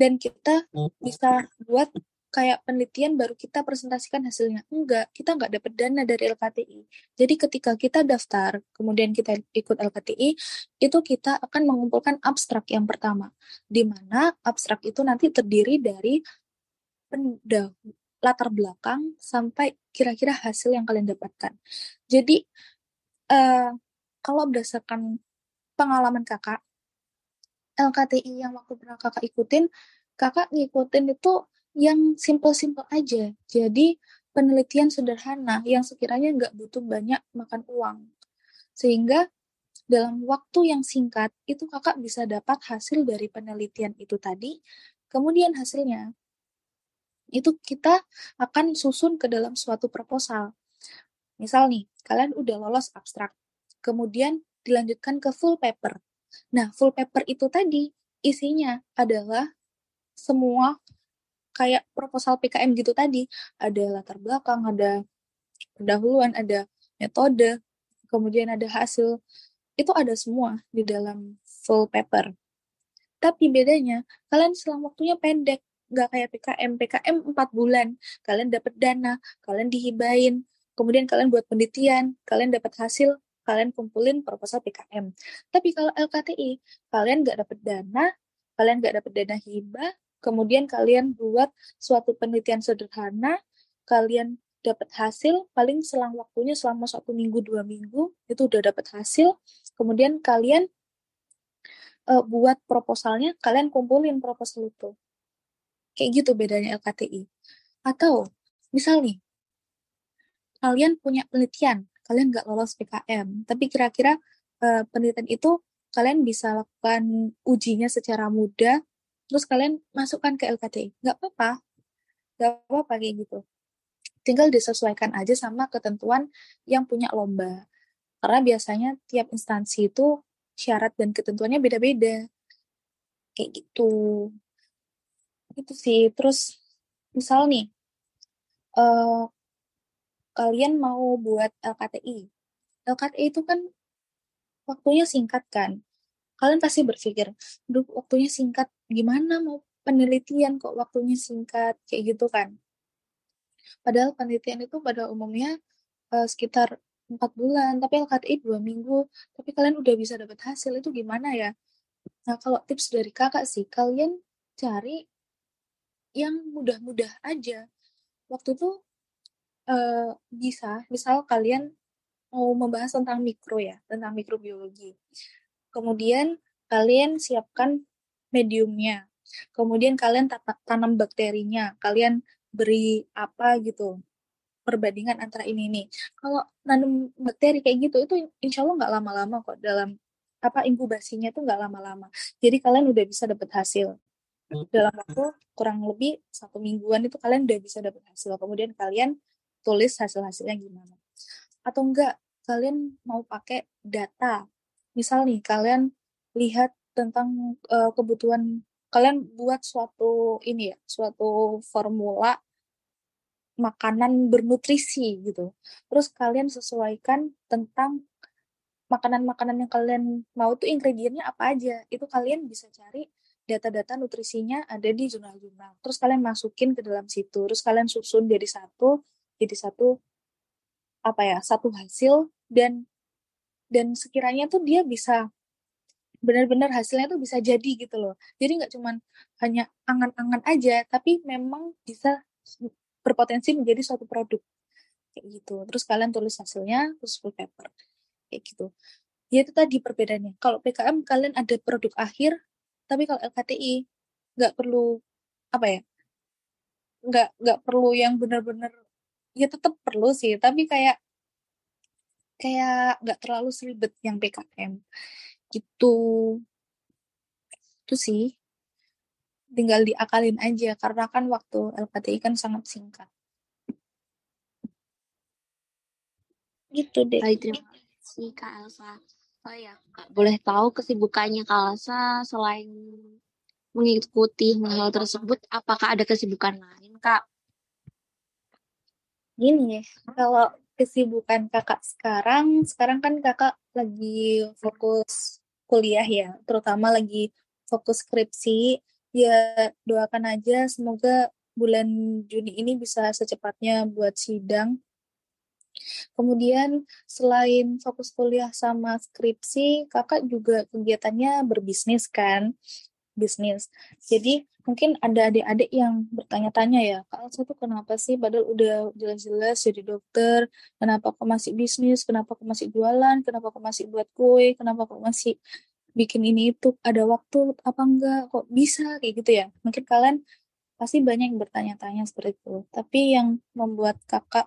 dan kita hmm. bisa buat kayak penelitian baru kita presentasikan hasilnya. Enggak, kita nggak dapat dana dari LKTI. Jadi ketika kita daftar, kemudian kita ikut LKTI, itu kita akan mengumpulkan abstrak yang pertama. Di mana abstrak itu nanti terdiri dari latar belakang sampai kira-kira hasil yang kalian dapatkan. Jadi uh, kalau berdasarkan pengalaman kakak, LKTI yang waktu pernah kakak ikutin, kakak ngikutin itu yang simple-simple aja. Jadi penelitian sederhana yang sekiranya nggak butuh banyak makan uang. Sehingga dalam waktu yang singkat itu kakak bisa dapat hasil dari penelitian itu tadi. Kemudian hasilnya itu kita akan susun ke dalam suatu proposal. Misal nih, kalian udah lolos abstrak. Kemudian dilanjutkan ke full paper. Nah, full paper itu tadi isinya adalah semua kayak proposal PKM gitu tadi. Ada latar belakang ada pendahuluan ada metode kemudian ada hasil. Itu ada semua di dalam full paper. Tapi bedanya kalian selang waktunya pendek. Nggak kayak PKM PKM 4 bulan. Kalian dapat dana kalian dihibain. Kemudian kalian buat penelitian kalian dapat hasil kalian kumpulin proposal PKM tapi kalau LKTI kalian nggak dapat dana kalian nggak dapat dana hibah kemudian kalian buat suatu penelitian sederhana, kalian dapat hasil, paling selang waktunya selama satu minggu, dua minggu, itu udah dapat hasil, kemudian kalian uh, buat proposalnya, kalian kumpulin proposal itu. Kayak gitu bedanya LKTI. Atau, misal nih, kalian punya penelitian, kalian nggak lolos PKM, tapi kira-kira uh, penelitian itu kalian bisa lakukan ujinya secara mudah, terus kalian masukkan ke LKTI. Nggak apa-apa, nggak apa-apa kayak gitu. Tinggal disesuaikan aja sama ketentuan yang punya lomba. Karena biasanya tiap instansi itu syarat dan ketentuannya beda-beda. Kayak gitu. Itu sih. Terus misal nih, uh, kalian mau buat LKTI. LKTI itu kan waktunya singkat kan. Kalian pasti berpikir, duh waktunya singkat, gimana mau penelitian kok waktunya singkat, kayak gitu kan. Padahal penelitian itu pada umumnya uh, sekitar empat bulan, tapi LKTI dua minggu, tapi kalian udah bisa dapat hasil itu gimana ya? Nah, kalau tips dari kakak sih, kalian cari yang mudah-mudah aja. Waktu itu uh, bisa, misal kalian mau membahas tentang mikro ya, tentang mikrobiologi. Kemudian kalian siapkan mediumnya. Kemudian kalian tanam bakterinya, kalian beri apa gitu perbandingan antara ini nih. Kalau nanam bakteri kayak gitu itu insya Allah nggak lama-lama kok dalam apa inkubasinya tuh nggak lama-lama. Jadi kalian udah bisa dapat hasil dalam waktu kurang lebih satu mingguan itu kalian udah bisa dapat hasil. Kemudian kalian tulis hasil-hasilnya gimana. Atau enggak kalian mau pakai data. Misal nih kalian lihat tentang uh, kebutuhan kalian buat suatu ini ya, suatu formula makanan bernutrisi gitu. Terus kalian sesuaikan tentang makanan-makanan yang kalian mau tuh ingredientnya apa aja. Itu kalian bisa cari data-data nutrisinya ada di jurnal-jurnal. Terus kalian masukin ke dalam situ. Terus kalian susun jadi satu, jadi satu apa ya, satu hasil dan dan sekiranya tuh dia bisa benar-benar hasilnya tuh bisa jadi gitu loh. Jadi nggak cuman hanya angan-angan aja, tapi memang bisa berpotensi menjadi suatu produk. Kayak gitu. Terus kalian tulis hasilnya terus full paper. Kayak gitu. Ya itu tadi perbedaannya. Kalau PKM kalian ada produk akhir tapi kalau LKTI nggak perlu apa ya nggak nggak perlu yang benar-benar ya tetap perlu sih. Tapi kayak kayak nggak terlalu seribet yang PKM gitu itu sih tinggal diakalin aja karena kan waktu LKTI kan sangat singkat. Gitu deh. Baik, terima kasih Kak Elsa. Oh ya, Kak, boleh tahu kesibukannya Kak Elsa selain mengikuti hal tersebut, apakah ada kesibukan lain, Kak? Gini ya, kalau kesibukan kakak sekarang, sekarang kan kakak lagi fokus kuliah ya, terutama lagi fokus skripsi ya doakan aja semoga bulan Juni ini bisa secepatnya buat sidang. Kemudian selain fokus kuliah sama skripsi, kakak juga kegiatannya berbisnis kan, bisnis. Jadi mungkin ada adik-adik yang bertanya-tanya ya, Kak Elsa tuh kenapa sih padahal udah jelas-jelas jadi dokter, kenapa kok masih bisnis, kenapa kok masih jualan, kenapa kok masih buat kue, kenapa kok masih bikin ini itu? Ada waktu apa enggak? Kok bisa? Kayak gitu ya. Mungkin kalian pasti banyak yang bertanya-tanya seperti itu. Tapi yang membuat kakak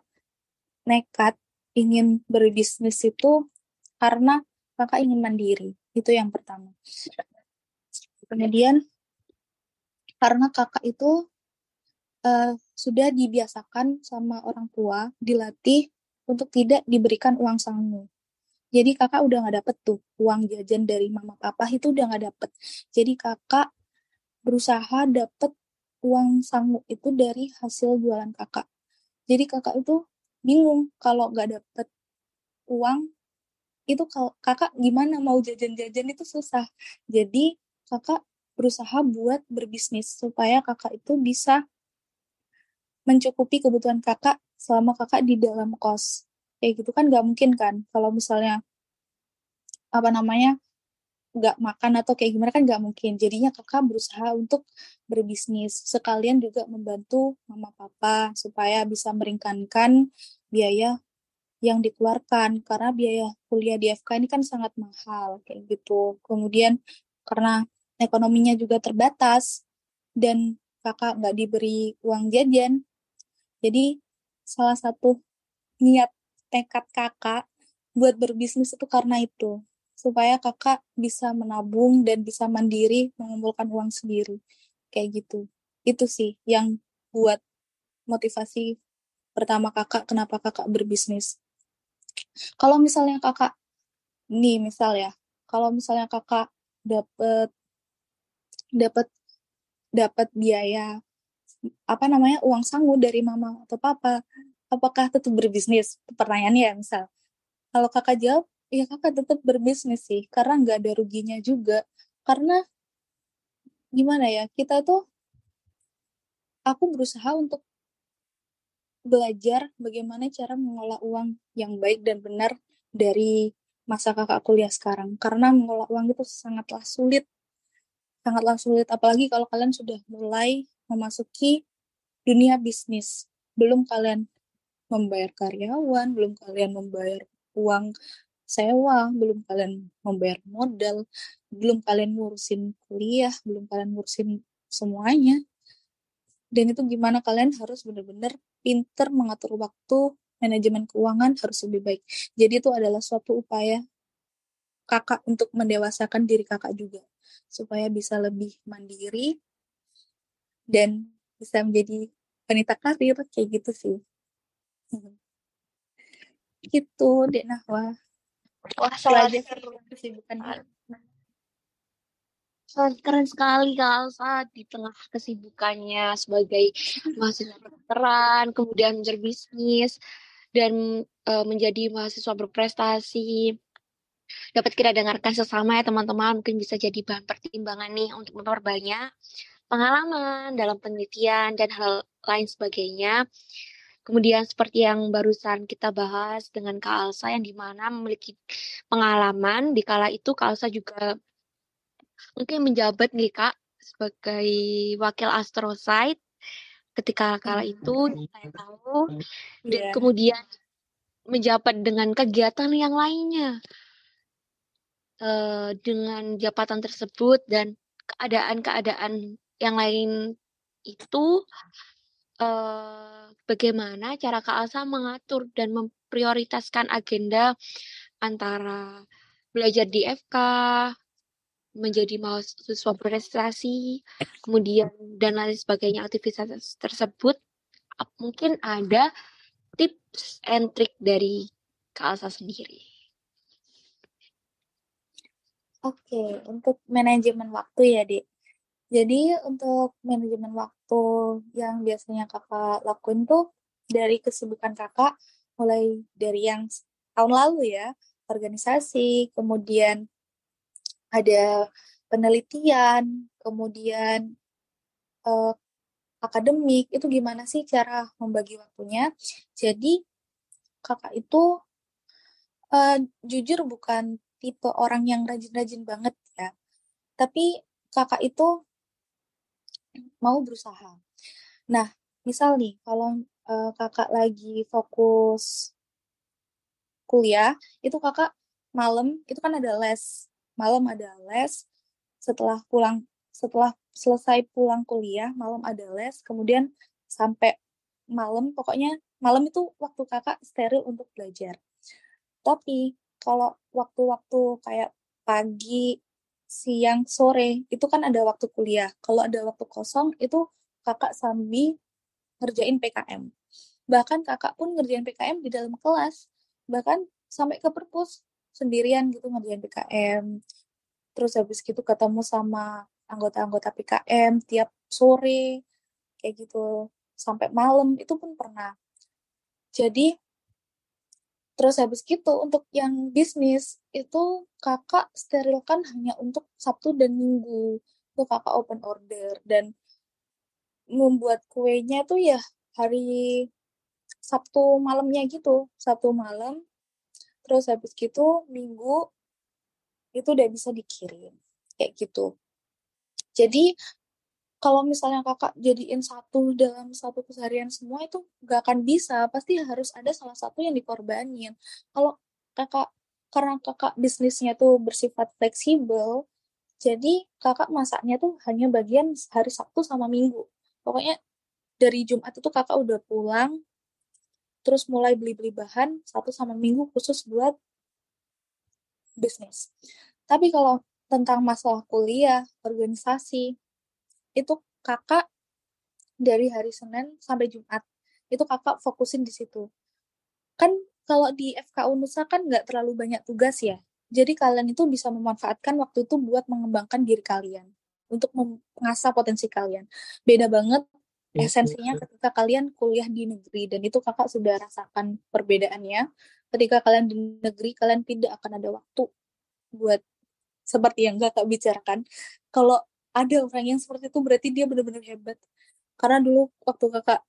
nekat ingin berbisnis itu karena kakak ingin mandiri. Itu yang pertama. Kemudian karena kakak itu uh, sudah dibiasakan sama orang tua dilatih untuk tidak diberikan uang sangu jadi kakak udah nggak dapet tuh uang jajan dari mama papa itu udah nggak dapet. Jadi kakak berusaha dapet uang sangu itu dari hasil jualan kakak. Jadi kakak itu bingung kalau nggak dapet uang itu kalau kakak gimana mau jajan-jajan itu susah. Jadi kakak berusaha buat berbisnis supaya kakak itu bisa mencukupi kebutuhan kakak selama kakak di dalam kos. Kayak gitu kan nggak mungkin kan? Kalau misalnya apa namanya nggak makan atau kayak gimana kan nggak mungkin. Jadinya kakak berusaha untuk berbisnis. Sekalian juga membantu mama papa supaya bisa meringankan biaya yang dikeluarkan. Karena biaya kuliah di FK ini kan sangat mahal kayak gitu. Kemudian karena ekonominya juga terbatas dan kakak nggak diberi uang jajan. Jadi salah satu niat tekad kakak buat berbisnis itu karena itu supaya kakak bisa menabung dan bisa mandiri mengumpulkan uang sendiri kayak gitu. Itu sih yang buat motivasi pertama kakak kenapa kakak berbisnis. Kalau misalnya kakak nih misal ya kalau misalnya kakak dapat dapat dapat biaya apa namanya uang sangu dari mama atau papa. Apakah tetap berbisnis? Pertanyaannya ya misal. Kalau kakak jawab ya kakak tetap berbisnis sih karena nggak ada ruginya juga. Karena gimana ya kita tuh aku berusaha untuk belajar bagaimana cara mengelola uang yang baik dan benar dari masa kakak kuliah sekarang. Karena mengelola uang itu sangatlah sulit sangatlah sulit apalagi kalau kalian sudah mulai memasuki dunia bisnis. Belum kalian membayar karyawan belum kalian membayar uang sewa belum kalian membayar modal belum kalian ngurusin kuliah belum kalian ngurusin semuanya. Dan itu gimana kalian harus benar-benar pinter mengatur waktu manajemen keuangan harus lebih baik. Jadi itu adalah suatu upaya kakak untuk mendewasakan diri kakak juga supaya bisa lebih mandiri dan bisa menjadi wanita karir kayak gitu sih. Gitu dek Nahwa. Wah sangat kesibukan sangat keren sekali Kak Alsa di tengah kesibukannya sebagai mahasiswa kedokteran, kemudian menjadi bisnis dan uh, menjadi mahasiswa berprestasi. Dapat kita dengarkan sesama ya teman-teman, mungkin bisa jadi bahan pertimbangan nih untuk memperbanyak pengalaman dalam penelitian dan hal lain sebagainya. Kemudian seperti yang barusan kita bahas dengan Kak Alsa yang di mana memiliki pengalaman, di kala itu Kak Alsa juga mungkin menjabat nih Kak sebagai wakil astrosite ketika kala hmm. itu saya tahu dan yeah. kemudian menjabat dengan kegiatan yang lainnya uh, dengan jabatan tersebut dan keadaan-keadaan yang lain itu uh, bagaimana cara Kak Alsa mengatur dan memprioritaskan agenda antara belajar di FK, menjadi mahasiswa berprestasi, kemudian dan lain sebagainya aktivitas tersebut, mungkin ada tips and trick dari Kak sendiri. Oke, untuk manajemen waktu ya, Dek. Jadi untuk manajemen waktu yang biasanya kakak lakuin tuh dari kesibukan kakak, mulai dari yang tahun lalu ya, organisasi, kemudian ada penelitian, kemudian uh, akademik, itu gimana sih cara membagi waktunya? Jadi kakak itu uh, jujur bukan tipe orang yang rajin-rajin banget ya, tapi kakak itu mau berusaha. Nah, misal nih, kalau uh, kakak lagi fokus kuliah, itu kakak malam itu kan ada les. Malam ada les setelah pulang setelah selesai pulang kuliah malam ada les kemudian sampai malam pokoknya malam itu waktu kakak steril untuk belajar. Tapi kalau waktu-waktu kayak pagi siang sore itu kan ada waktu kuliah. Kalau ada waktu kosong itu kakak sambil ngerjain PKM bahkan kakak pun ngerjain PKM di dalam kelas bahkan sampai ke perpus sendirian gitu ngerjain PKM terus habis gitu ketemu sama anggota-anggota PKM tiap sore kayak gitu. Sampai malam itu pun pernah. Jadi terus habis gitu untuk yang bisnis itu kakak sterilkan hanya untuk Sabtu dan Minggu. Itu kakak open order. Dan membuat kuenya tuh ya hari Sabtu malamnya gitu. Sabtu malam terus habis gitu minggu itu udah bisa dikirim. Kayak gitu. Jadi kalau misalnya kakak jadiin satu dalam satu keseharian semua itu gak akan bisa. Pasti harus ada salah satu yang dikorbanin. Kalau kakak karena kakak bisnisnya tuh bersifat fleksibel jadi kakak masaknya tuh hanya bagian hari Sabtu sama Minggu. Pokoknya dari Jumat itu kakak udah pulang terus mulai beli-beli bahan satu sama minggu khusus buat bisnis. Tapi kalau tentang masalah kuliah, organisasi, itu kakak dari hari Senin sampai Jumat, itu kakak fokusin di situ. Kan kalau di FKU Nusa kan nggak terlalu banyak tugas ya, jadi kalian itu bisa memanfaatkan waktu itu buat mengembangkan diri kalian, untuk mengasah potensi kalian. Beda banget iya, esensinya ketika kalian kuliah di negeri, dan itu kakak sudah rasakan perbedaannya. Ketika kalian di negeri, kalian tidak akan ada waktu buat seperti yang kakak bicarakan. Kalau ada orang yang seperti itu berarti dia benar-benar hebat. Karena dulu waktu kakak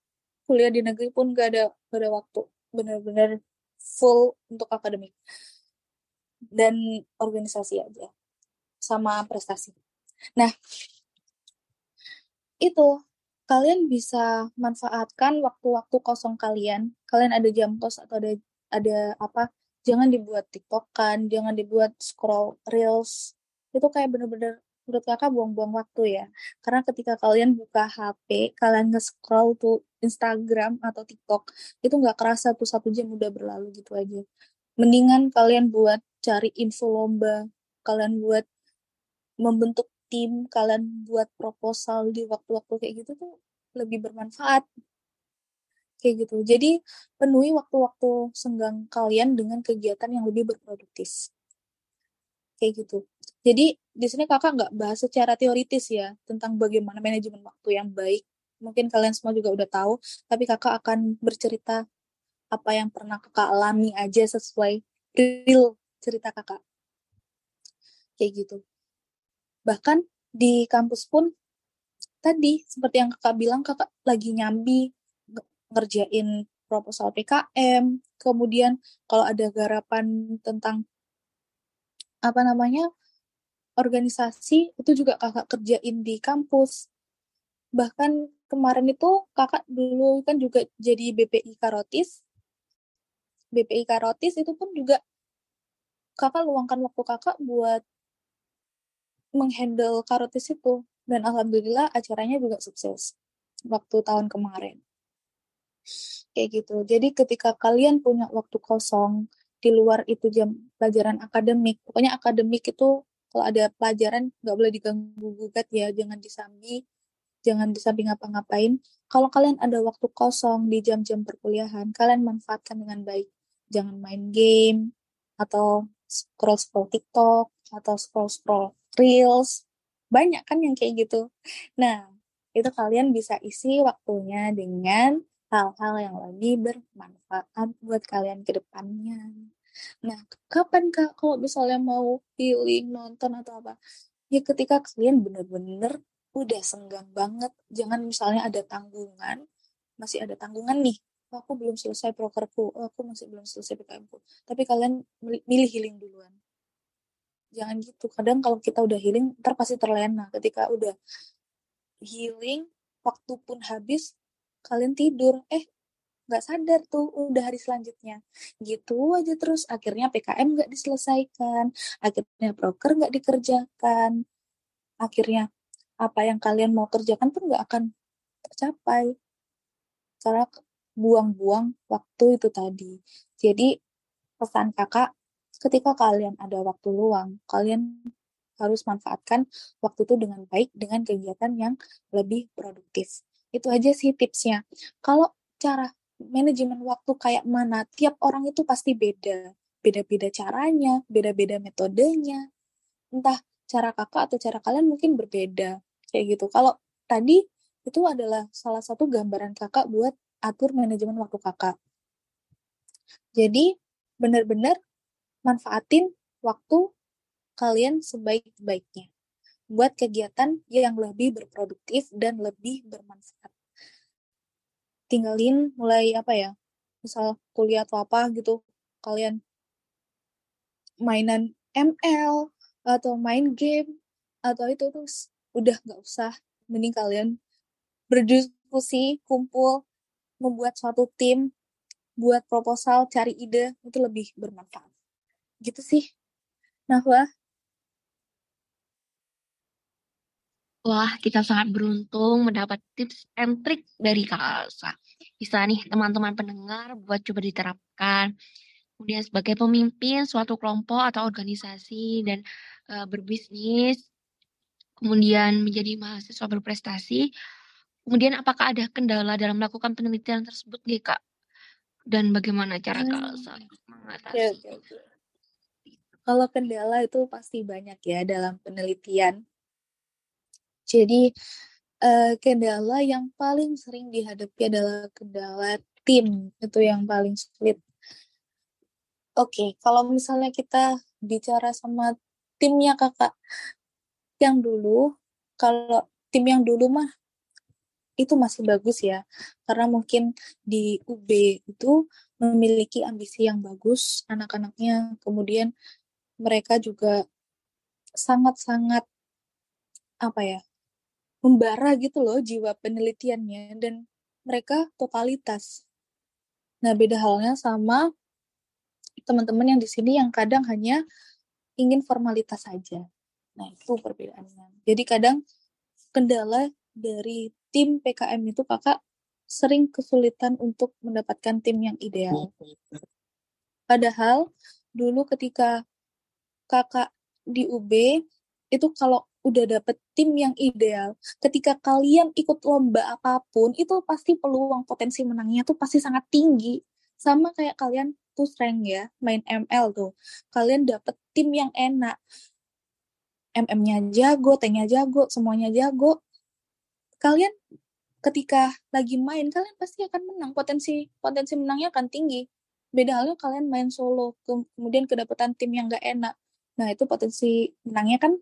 kuliah di negeri pun gak ada gak ada waktu benar-benar full untuk akademik dan organisasi aja sama prestasi. Nah, itu kalian bisa manfaatkan waktu-waktu kosong kalian. Kalian ada jam kos atau ada ada apa jangan dibuat tiktokan jangan dibuat scroll reels itu kayak bener-bener menurut kakak buang-buang waktu ya karena ketika kalian buka HP kalian nge-scroll tuh Instagram atau TikTok itu nggak kerasa tuh satu jam udah berlalu gitu aja mendingan kalian buat cari info lomba kalian buat membentuk tim kalian buat proposal di waktu-waktu kayak gitu tuh lebih bermanfaat kayak gitu. Jadi penuhi waktu-waktu senggang kalian dengan kegiatan yang lebih berproduktif. Kayak gitu. Jadi di sini kakak nggak bahas secara teoritis ya tentang bagaimana manajemen waktu yang baik. Mungkin kalian semua juga udah tahu, tapi kakak akan bercerita apa yang pernah kakak alami aja sesuai real cerita kakak. Kayak gitu. Bahkan di kampus pun tadi seperti yang kakak bilang kakak lagi nyambi ngerjain proposal PKM, kemudian kalau ada garapan tentang apa namanya organisasi itu juga kakak kerjain di kampus. Bahkan kemarin itu kakak dulu kan juga jadi BPI Karotis. BPI Karotis itu pun juga kakak luangkan waktu kakak buat menghandle Karotis itu. Dan alhamdulillah acaranya juga sukses waktu tahun kemarin kayak gitu. Jadi ketika kalian punya waktu kosong di luar itu jam pelajaran akademik, pokoknya akademik itu kalau ada pelajaran nggak boleh diganggu gugat ya, jangan disambi, jangan disambi ngapa-ngapain. Kalau kalian ada waktu kosong di jam-jam perkuliahan, kalian manfaatkan dengan baik. Jangan main game atau scroll scroll TikTok atau scroll scroll reels. Banyak kan yang kayak gitu. Nah, itu kalian bisa isi waktunya dengan hal-hal yang lebih bermanfaat buat kalian ke depannya. Nah, kapan Kak kalau misalnya mau healing, nonton atau apa? Ya ketika kalian bener-bener udah senggang banget. Jangan misalnya ada tanggungan, masih ada tanggungan nih. Oh, aku belum selesai prokerku, oh, aku masih belum selesai PKM-ku. Tapi kalian milih healing duluan. Jangan gitu. Kadang kalau kita udah healing, ntar pasti terlena. Ketika udah healing, waktu pun habis, kalian tidur eh nggak sadar tuh udah hari selanjutnya. Gitu aja terus akhirnya PKM nggak diselesaikan akhirnya broker nggak dikerjakan. Akhirnya apa yang kalian mau kerjakan pun nggak akan tercapai. Karena buang-buang waktu itu tadi. Jadi pesan kakak ketika kalian ada waktu luang kalian harus manfaatkan waktu itu dengan baik dengan kegiatan yang lebih produktif. Itu aja sih tipsnya. Kalau cara manajemen waktu kayak mana, tiap orang itu pasti beda. Beda-beda caranya, beda-beda metodenya. Entah cara kakak atau cara kalian mungkin berbeda. Kayak gitu. Kalau tadi itu adalah salah satu gambaran kakak buat atur manajemen waktu kakak. Jadi benar-benar manfaatin waktu kalian sebaik-baiknya buat kegiatan yang lebih berproduktif dan lebih bermanfaat. Tinggalin mulai apa ya, misal kuliah atau apa gitu, kalian mainan ML atau main game atau itu terus udah nggak usah, mending kalian berdiskusi, kumpul, membuat suatu tim, buat proposal, cari ide itu lebih bermanfaat. Gitu sih. Nah, wah, Wah, kita sangat beruntung mendapat tips and trik dari Kak Alsa. Bisa nih teman-teman pendengar buat coba diterapkan. kemudian sebagai pemimpin suatu kelompok atau organisasi dan uh, berbisnis, kemudian menjadi mahasiswa berprestasi. Kemudian apakah ada kendala dalam melakukan penelitian tersebut, nih Kak? Dan bagaimana cara hmm. Kak mengatasi? Okay, okay, okay. Kalau kendala itu pasti banyak ya dalam penelitian. Jadi uh, kendala yang paling sering dihadapi adalah kendala tim itu yang paling sulit. Oke, okay, kalau misalnya kita bicara sama timnya kakak yang dulu, kalau tim yang dulu mah itu masih bagus ya karena mungkin di UB itu memiliki ambisi yang bagus anak-anaknya kemudian mereka juga sangat-sangat apa ya membara gitu loh jiwa penelitiannya dan mereka totalitas. Nah beda halnya sama teman-teman yang di sini yang kadang hanya ingin formalitas saja. Nah itu perbedaannya. Jadi kadang kendala dari tim PKM itu kakak sering kesulitan untuk mendapatkan tim yang ideal. Padahal dulu ketika kakak di UB itu kalau udah dapet tim yang ideal, ketika kalian ikut lomba apa pun, itu pasti peluang potensi menangnya tuh pasti sangat tinggi. Sama kayak kalian tuh rank ya, main ML tuh. Kalian dapet tim yang enak. MM-nya jago, T-nya jago, semuanya jago kalian ketika lagi main kalian pasti akan menang potensi potensi menangnya akan tinggi beda halnya kalian main solo kemudian kedapatan tim yang gak enak nah itu potensi menangnya kan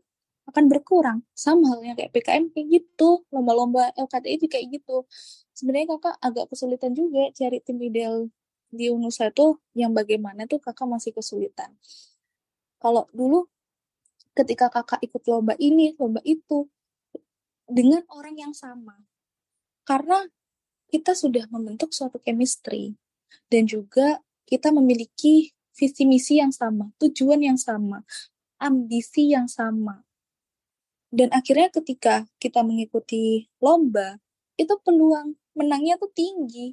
akan berkurang sama halnya kayak PKM kayak gitu lomba-lomba LKTI kayak gitu sebenarnya kakak agak kesulitan juga cari tim ideal di Unusa itu yang bagaimana tuh kakak masih kesulitan kalau dulu ketika kakak ikut lomba ini lomba itu dengan orang yang sama. Karena kita sudah membentuk suatu chemistry dan juga kita memiliki visi misi yang sama, tujuan yang sama, ambisi yang sama. Dan akhirnya ketika kita mengikuti lomba, itu peluang menangnya tuh tinggi.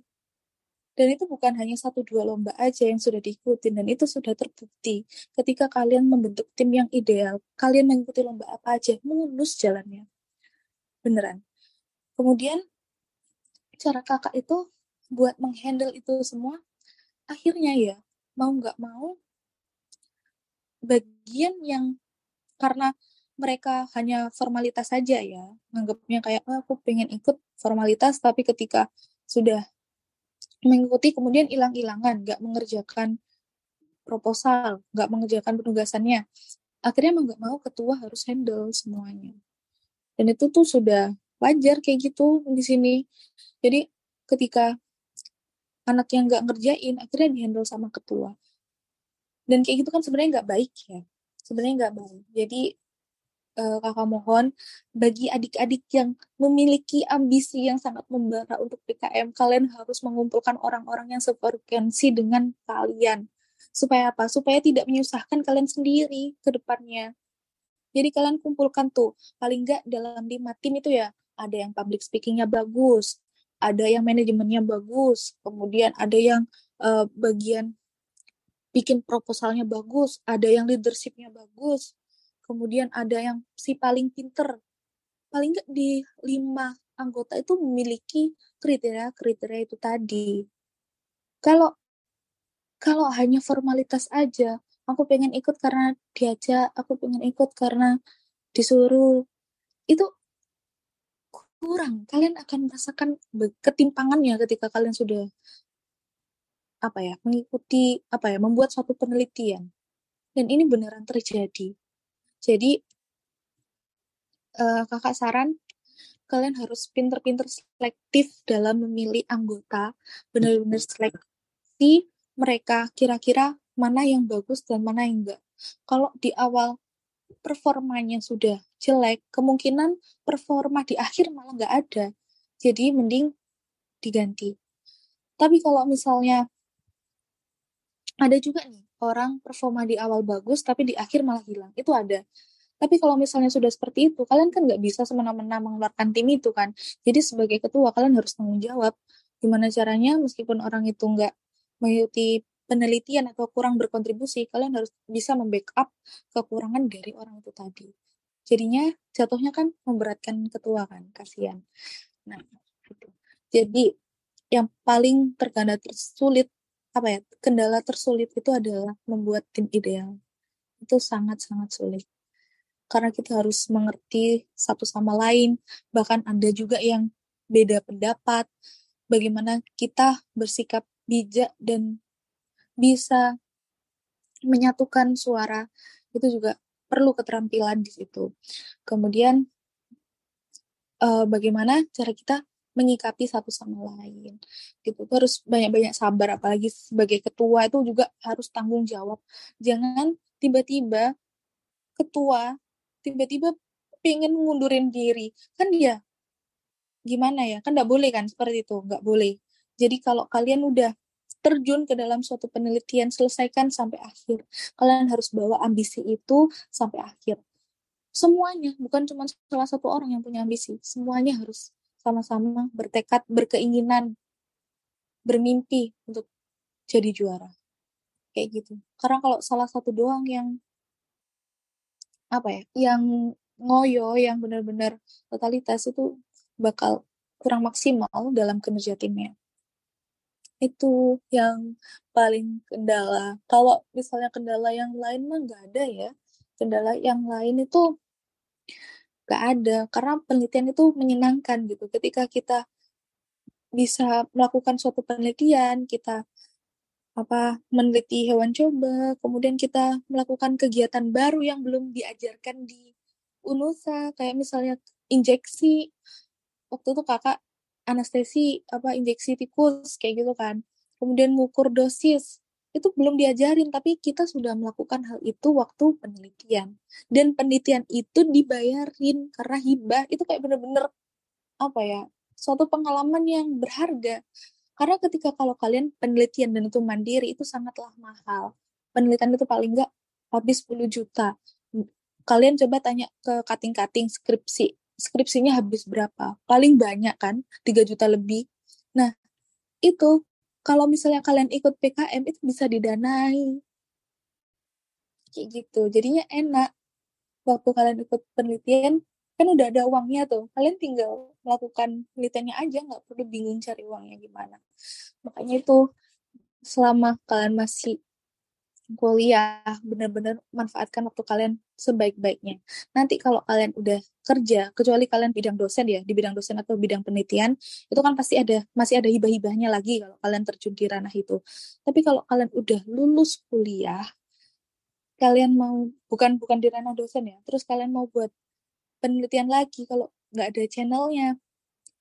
Dan itu bukan hanya satu dua lomba aja yang sudah diikuti dan itu sudah terbukti. Ketika kalian membentuk tim yang ideal, kalian mengikuti lomba apa aja, mulus jalannya beneran kemudian cara kakak itu buat menghandle itu semua akhirnya ya mau nggak mau bagian yang karena mereka hanya formalitas saja ya. Nganggapnya kayak oh, aku pengen ikut formalitas tapi ketika sudah mengikuti kemudian hilang-hilangan nggak mengerjakan proposal nggak mengerjakan penugasannya. Akhirnya mau nggak mau ketua harus handle semuanya. Dan itu tuh sudah wajar kayak gitu di sini. Jadi ketika anak yang nggak ngerjain akhirnya dihandle sama ketua. Dan kayak gitu kan sebenarnya nggak baik ya. Sebenarnya nggak baik. Jadi uh, kakak mohon bagi adik-adik yang memiliki ambisi yang sangat membara untuk PKM kalian harus mengumpulkan orang-orang yang sefrekuensi dengan kalian. Supaya apa? Supaya tidak menyusahkan kalian sendiri ke depannya. Jadi kalian kumpulkan tuh, paling nggak dalam lima tim itu ya, ada yang public speakingnya bagus, ada yang manajemennya bagus, kemudian ada yang uh, bagian bikin proposalnya bagus, ada yang leadershipnya bagus, kemudian ada yang si paling pinter. Paling nggak di lima anggota itu memiliki kriteria-kriteria itu tadi. Kalau kalau hanya formalitas aja, aku pengen ikut karena diajak aku pengen ikut karena disuruh itu kurang kalian akan merasakan ketimpangannya ketika kalian sudah apa ya mengikuti apa ya membuat suatu penelitian dan ini beneran terjadi jadi uh, kakak saran kalian harus pinter-pinter selektif dalam memilih anggota benar-benar seleksi mereka kira-kira mana yang bagus dan mana yang enggak. Kalau di awal performanya sudah jelek, kemungkinan performa di akhir malah nggak ada. Jadi mending diganti. Tapi kalau misalnya ada juga nih orang performa di awal bagus tapi di akhir malah hilang, itu ada. Tapi kalau misalnya sudah seperti itu, kalian kan nggak bisa semena-mena mengeluarkan tim itu kan. Jadi sebagai ketua kalian harus tanggung jawab gimana caranya meskipun orang itu nggak mengikuti penelitian atau kurang berkontribusi, kalian harus bisa membackup kekurangan dari orang itu tadi. Jadinya jatuhnya kan memberatkan ketua kan, kasihan. Nah, gitu. Jadi yang paling terkadang tersulit apa ya kendala tersulit itu adalah membuat tim ideal. Itu sangat-sangat sulit. Karena kita harus mengerti satu sama lain bahkan ada juga yang beda pendapat bagaimana kita bersikap bijak dan bisa menyatukan suara. Itu juga perlu keterampilan di situ. Kemudian uh, bagaimana cara kita menyikapi satu sama lain gitu. Terus banyak-banyak sabar apalagi sebagai ketua itu juga harus tanggung jawab. Jangan tiba-tiba ketua tiba-tiba pengen ngundurin diri. Kan dia gimana ya kan nggak boleh kan seperti itu nggak boleh. Jadi kalau kalian udah terjun ke dalam suatu penelitian selesaikan sampai akhir. Kalian harus bawa ambisi itu sampai akhir. Semuanya bukan cuma salah satu orang yang punya ambisi semuanya harus sama-sama bertekad, berkeinginan, bermimpi untuk jadi juara. Kayak gitu. Karena kalau salah satu doang yang apa ya, yang ngoyo, yang benar-benar totalitas itu bakal kurang maksimal dalam kinerja timnya. Itu yang paling kendala. Kalau misalnya kendala yang lain mah nggak ada ya. Kendala yang lain itu Gak ada, karena penelitian itu menyenangkan gitu. Ketika kita bisa melakukan suatu penelitian, kita apa meneliti hewan coba, kemudian kita melakukan kegiatan baru yang belum diajarkan di UNUSA, kayak misalnya injeksi. Waktu itu kakak anestesi apa injeksi tikus kayak gitu kan. Kemudian mengukur dosis itu belum diajarin tapi kita sudah melakukan hal itu waktu penelitian. Dan penelitian itu dibayarin karena hibah. Itu kayak bener-bener apa ya suatu pengalaman yang berharga. Karena ketika kalau kalian penelitian dan itu mandiri itu sangatlah mahal. Penelitian itu paling enggak habis 10 juta. Kalian coba tanya ke kating-kating skripsi. Skripsinya habis berapa? Paling banyak kan 3 juta lebih. Nah itu kalau misalnya kalian ikut PKM itu bisa didanai. Kayak gitu. Jadinya enak. Waktu kalian ikut penelitian kan udah ada uangnya tuh. Kalian tinggal melakukan penelitiannya aja nggak perlu bingung cari uangnya gimana. Makanya itu selama kalian masih kuliah benar-benar manfaatkan waktu kalian sebaik-baiknya. Nanti kalau kalian udah kerja kecuali kalian bidang dosen ya di bidang dosen atau bidang penelitian itu kan pasti ada masih ada hibah-hibahnya lagi kalau kalian terjun di ranah itu. Tapi kalau kalian udah lulus kuliah kalian mau bukan bukan di ranah dosen ya terus kalian mau buat penelitian lagi kalau nggak ada channelnya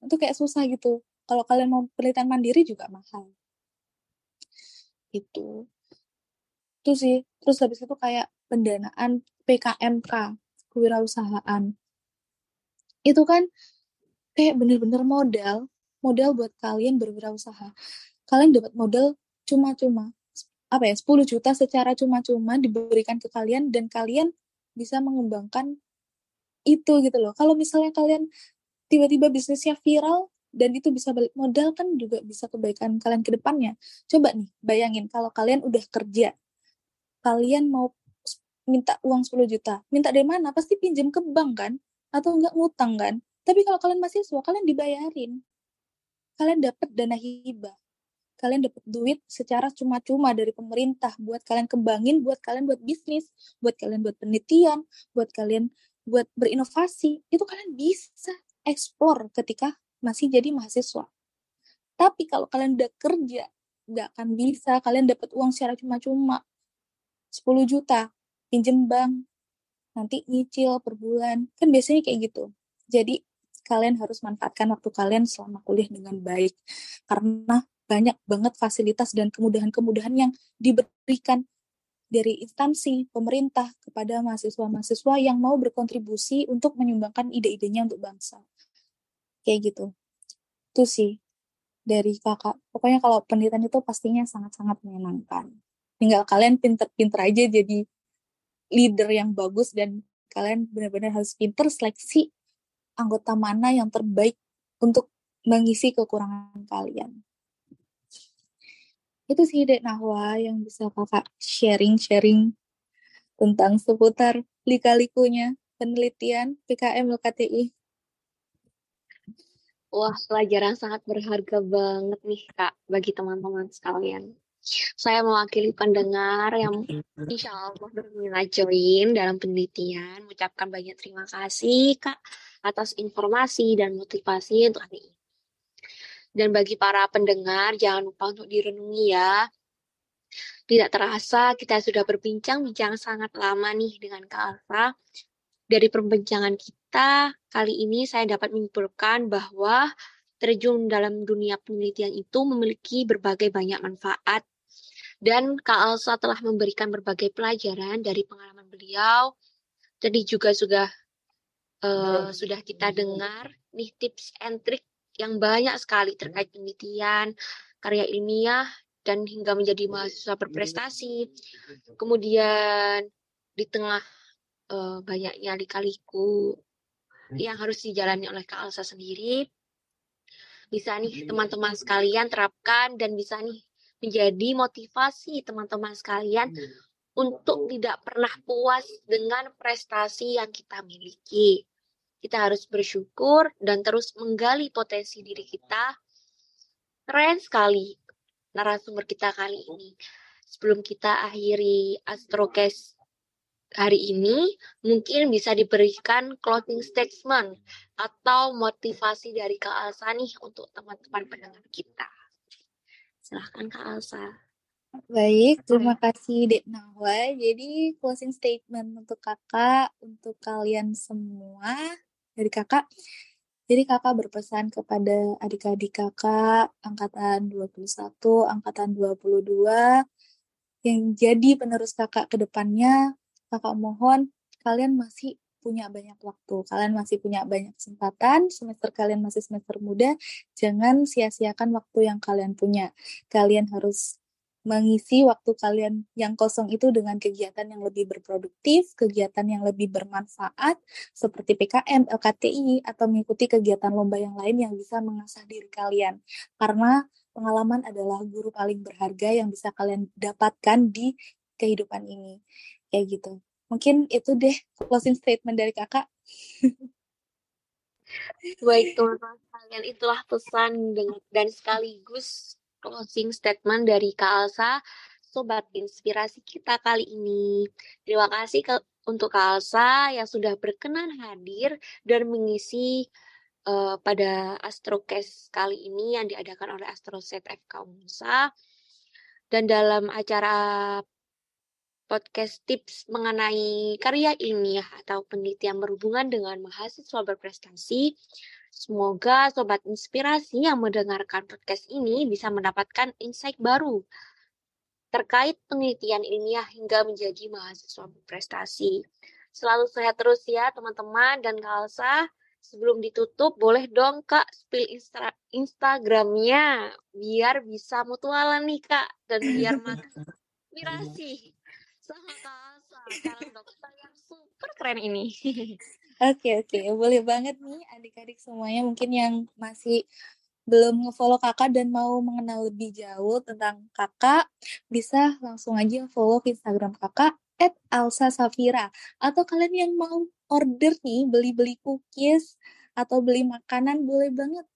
itu kayak susah gitu. Kalau kalian mau penelitian mandiri juga mahal. Itu itu sih. Terus habis itu kayak pendanaan PKMK kewirausahaan. Itu kan kayak bener-bener modal modal buat kalian berwirausaha. Kalian dapat modal cuma-cuma apa ya 10 juta secara cuma-cuma diberikan ke kalian dan kalian bisa mengembangkan itu gitu loh. Kalau misalnya kalian tiba-tiba bisnisnya viral dan itu bisa balik modal kan juga bisa kebaikan kalian ke depannya. Coba nih bayangin kalau kalian udah kerja kalian mau minta uang 10 juta, minta dari mana? Pasti pinjam ke bank kan? Atau enggak ngutang kan? Tapi kalau kalian mahasiswa, kalian dibayarin. Kalian dapat dana hibah. Kalian dapat duit secara cuma-cuma dari pemerintah buat kalian kembangin, buat kalian buat bisnis, buat kalian buat penelitian, buat kalian buat berinovasi. Itu kalian bisa explore ketika masih jadi mahasiswa. Tapi kalau kalian udah kerja, nggak akan bisa. Kalian dapat uang secara cuma-cuma 10 juta, pinjem bank, nanti nyicil per bulan. Kan biasanya kayak gitu. Jadi kalian harus manfaatkan waktu kalian selama kuliah dengan baik. Karena banyak banget fasilitas dan kemudahan-kemudahan yang diberikan dari instansi pemerintah kepada mahasiswa-mahasiswa yang mau berkontribusi untuk menyumbangkan ide-idenya untuk bangsa. Kayak gitu. Itu sih dari kakak. Pokoknya kalau penelitian itu pastinya sangat-sangat menyenangkan tinggal kalian pinter-pinter aja jadi leader yang bagus dan kalian benar-benar harus pinter seleksi anggota mana yang terbaik untuk mengisi kekurangan kalian. Itu sih Dek Nahwa yang bisa kakak sharing-sharing tentang seputar lika-likunya penelitian PKM LKTI. Wah, pelajaran sangat berharga banget nih Kak bagi teman-teman sekalian. Saya mewakili pendengar yang insya Allah berminat join dalam penelitian. Mengucapkan banyak terima kasih Kak atas informasi dan motivasi untuk hari ini. Dan bagi para pendengar, jangan lupa untuk direnungi ya. Tidak terasa kita sudah berbincang-bincang sangat lama nih dengan Kak Alfa. Dari perbincangan kita, kali ini saya dapat menyimpulkan bahwa terjun dalam dunia penelitian itu memiliki berbagai banyak manfaat dan Kak Alsa telah memberikan berbagai pelajaran dari pengalaman beliau. Jadi juga sudah uh, sudah kita dengar nih tips and trick yang banyak sekali terkait penelitian, karya ilmiah, dan hingga menjadi mahasiswa berprestasi. Kemudian di tengah uh, banyaknya lika-liku yang harus dijalani oleh Kak Alsa sendiri, bisa nih teman-teman sekalian terapkan dan bisa nih menjadi motivasi teman-teman sekalian iya. untuk tidak pernah puas dengan prestasi yang kita miliki. Kita harus bersyukur dan terus menggali potensi diri kita. Keren sekali narasumber kita kali ini. Sebelum kita akhiri Astrocast hari ini, mungkin bisa diberikan closing statement atau motivasi dari Kak Alsa nih untuk teman-teman pendengar kita. Silahkan Kak Alsa. Baik, terima kasih Dek Nahwa. Jadi closing statement untuk kakak, untuk kalian semua dari kakak. Jadi kakak berpesan kepada adik-adik kakak angkatan 21, angkatan 22 yang jadi penerus kakak ke depannya, kakak mohon kalian masih punya banyak waktu, kalian masih punya banyak kesempatan, semester kalian masih semester muda, jangan sia-siakan waktu yang kalian punya. Kalian harus mengisi waktu kalian yang kosong itu dengan kegiatan yang lebih berproduktif, kegiatan yang lebih bermanfaat, seperti PKM, LKTI, atau mengikuti kegiatan lomba yang lain yang bisa mengasah diri kalian. Karena pengalaman adalah guru paling berharga yang bisa kalian dapatkan di kehidupan ini. Kayak gitu. Mungkin itu deh closing statement dari kakak. <laughs> Baik teman-teman kalian itulah pesan dan sekaligus closing statement dari Kak Alsa, sobat inspirasi kita kali ini. Terima kasih ke, untuk Kak Alsa yang sudah berkenan hadir dan mengisi uh, pada Astrocast kali ini yang diadakan oleh Astroset FK Unsa. Dan dalam acara podcast tips mengenai karya ilmiah atau penelitian berhubungan dengan mahasiswa berprestasi. Semoga sobat inspirasi yang mendengarkan podcast ini bisa mendapatkan insight baru terkait penelitian ilmiah hingga menjadi mahasiswa berprestasi. Selalu sehat terus ya teman-teman dan Kalsa. Sebelum ditutup, boleh dong Kak spill insta Instagramnya biar bisa mutualan nih Kak dan biar <laughs> makin inspirasi sama dokter yang super keren ini. <laughs> Oke oke, boleh banget nih adik-adik semuanya mungkin yang masih belum ngefollow kakak dan mau mengenal lebih jauh tentang kakak, bisa langsung aja follow Instagram kakak at Alsa Safira. Atau kalian yang mau order nih, beli-beli cookies atau beli makanan, boleh banget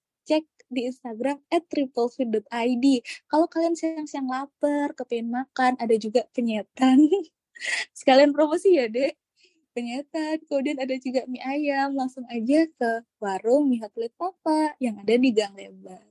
di Instagram triplefeed.id. Kalau kalian siang-siang lapar, kepengen makan, ada juga penyetan. <laughs> Sekalian promosi ya, Dek. Penyetan, kemudian ada juga mie ayam. Langsung aja ke warung mie hotplate papa yang ada di Gang Lebar.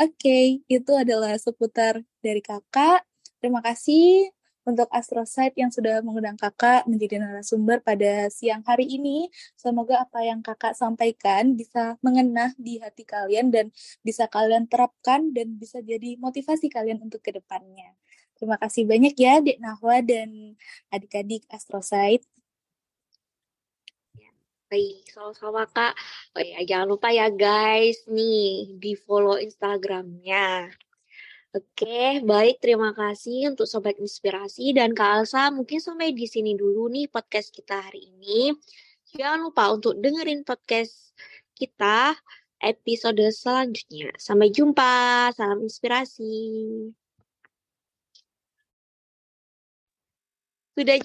Oke, okay, itu adalah seputar dari kakak. Terima kasih untuk Astrosite yang sudah mengundang kakak menjadi narasumber pada siang hari ini. Semoga apa yang kakak sampaikan bisa mengena di hati kalian dan bisa kalian terapkan dan bisa jadi motivasi kalian untuk ke depannya. Terima kasih banyak ya Dek Nahwa dan adik-adik Astrosite. Baik, sama-sama Kak. Oh ya, jangan lupa ya guys, nih di follow Instagramnya. Oke, baik. Terima kasih untuk Sobat Inspirasi dan Kak Alsa. Mungkin sampai di sini dulu nih podcast kita hari ini. Jangan lupa untuk dengerin podcast kita episode selanjutnya. Sampai jumpa. Salam inspirasi. Sudah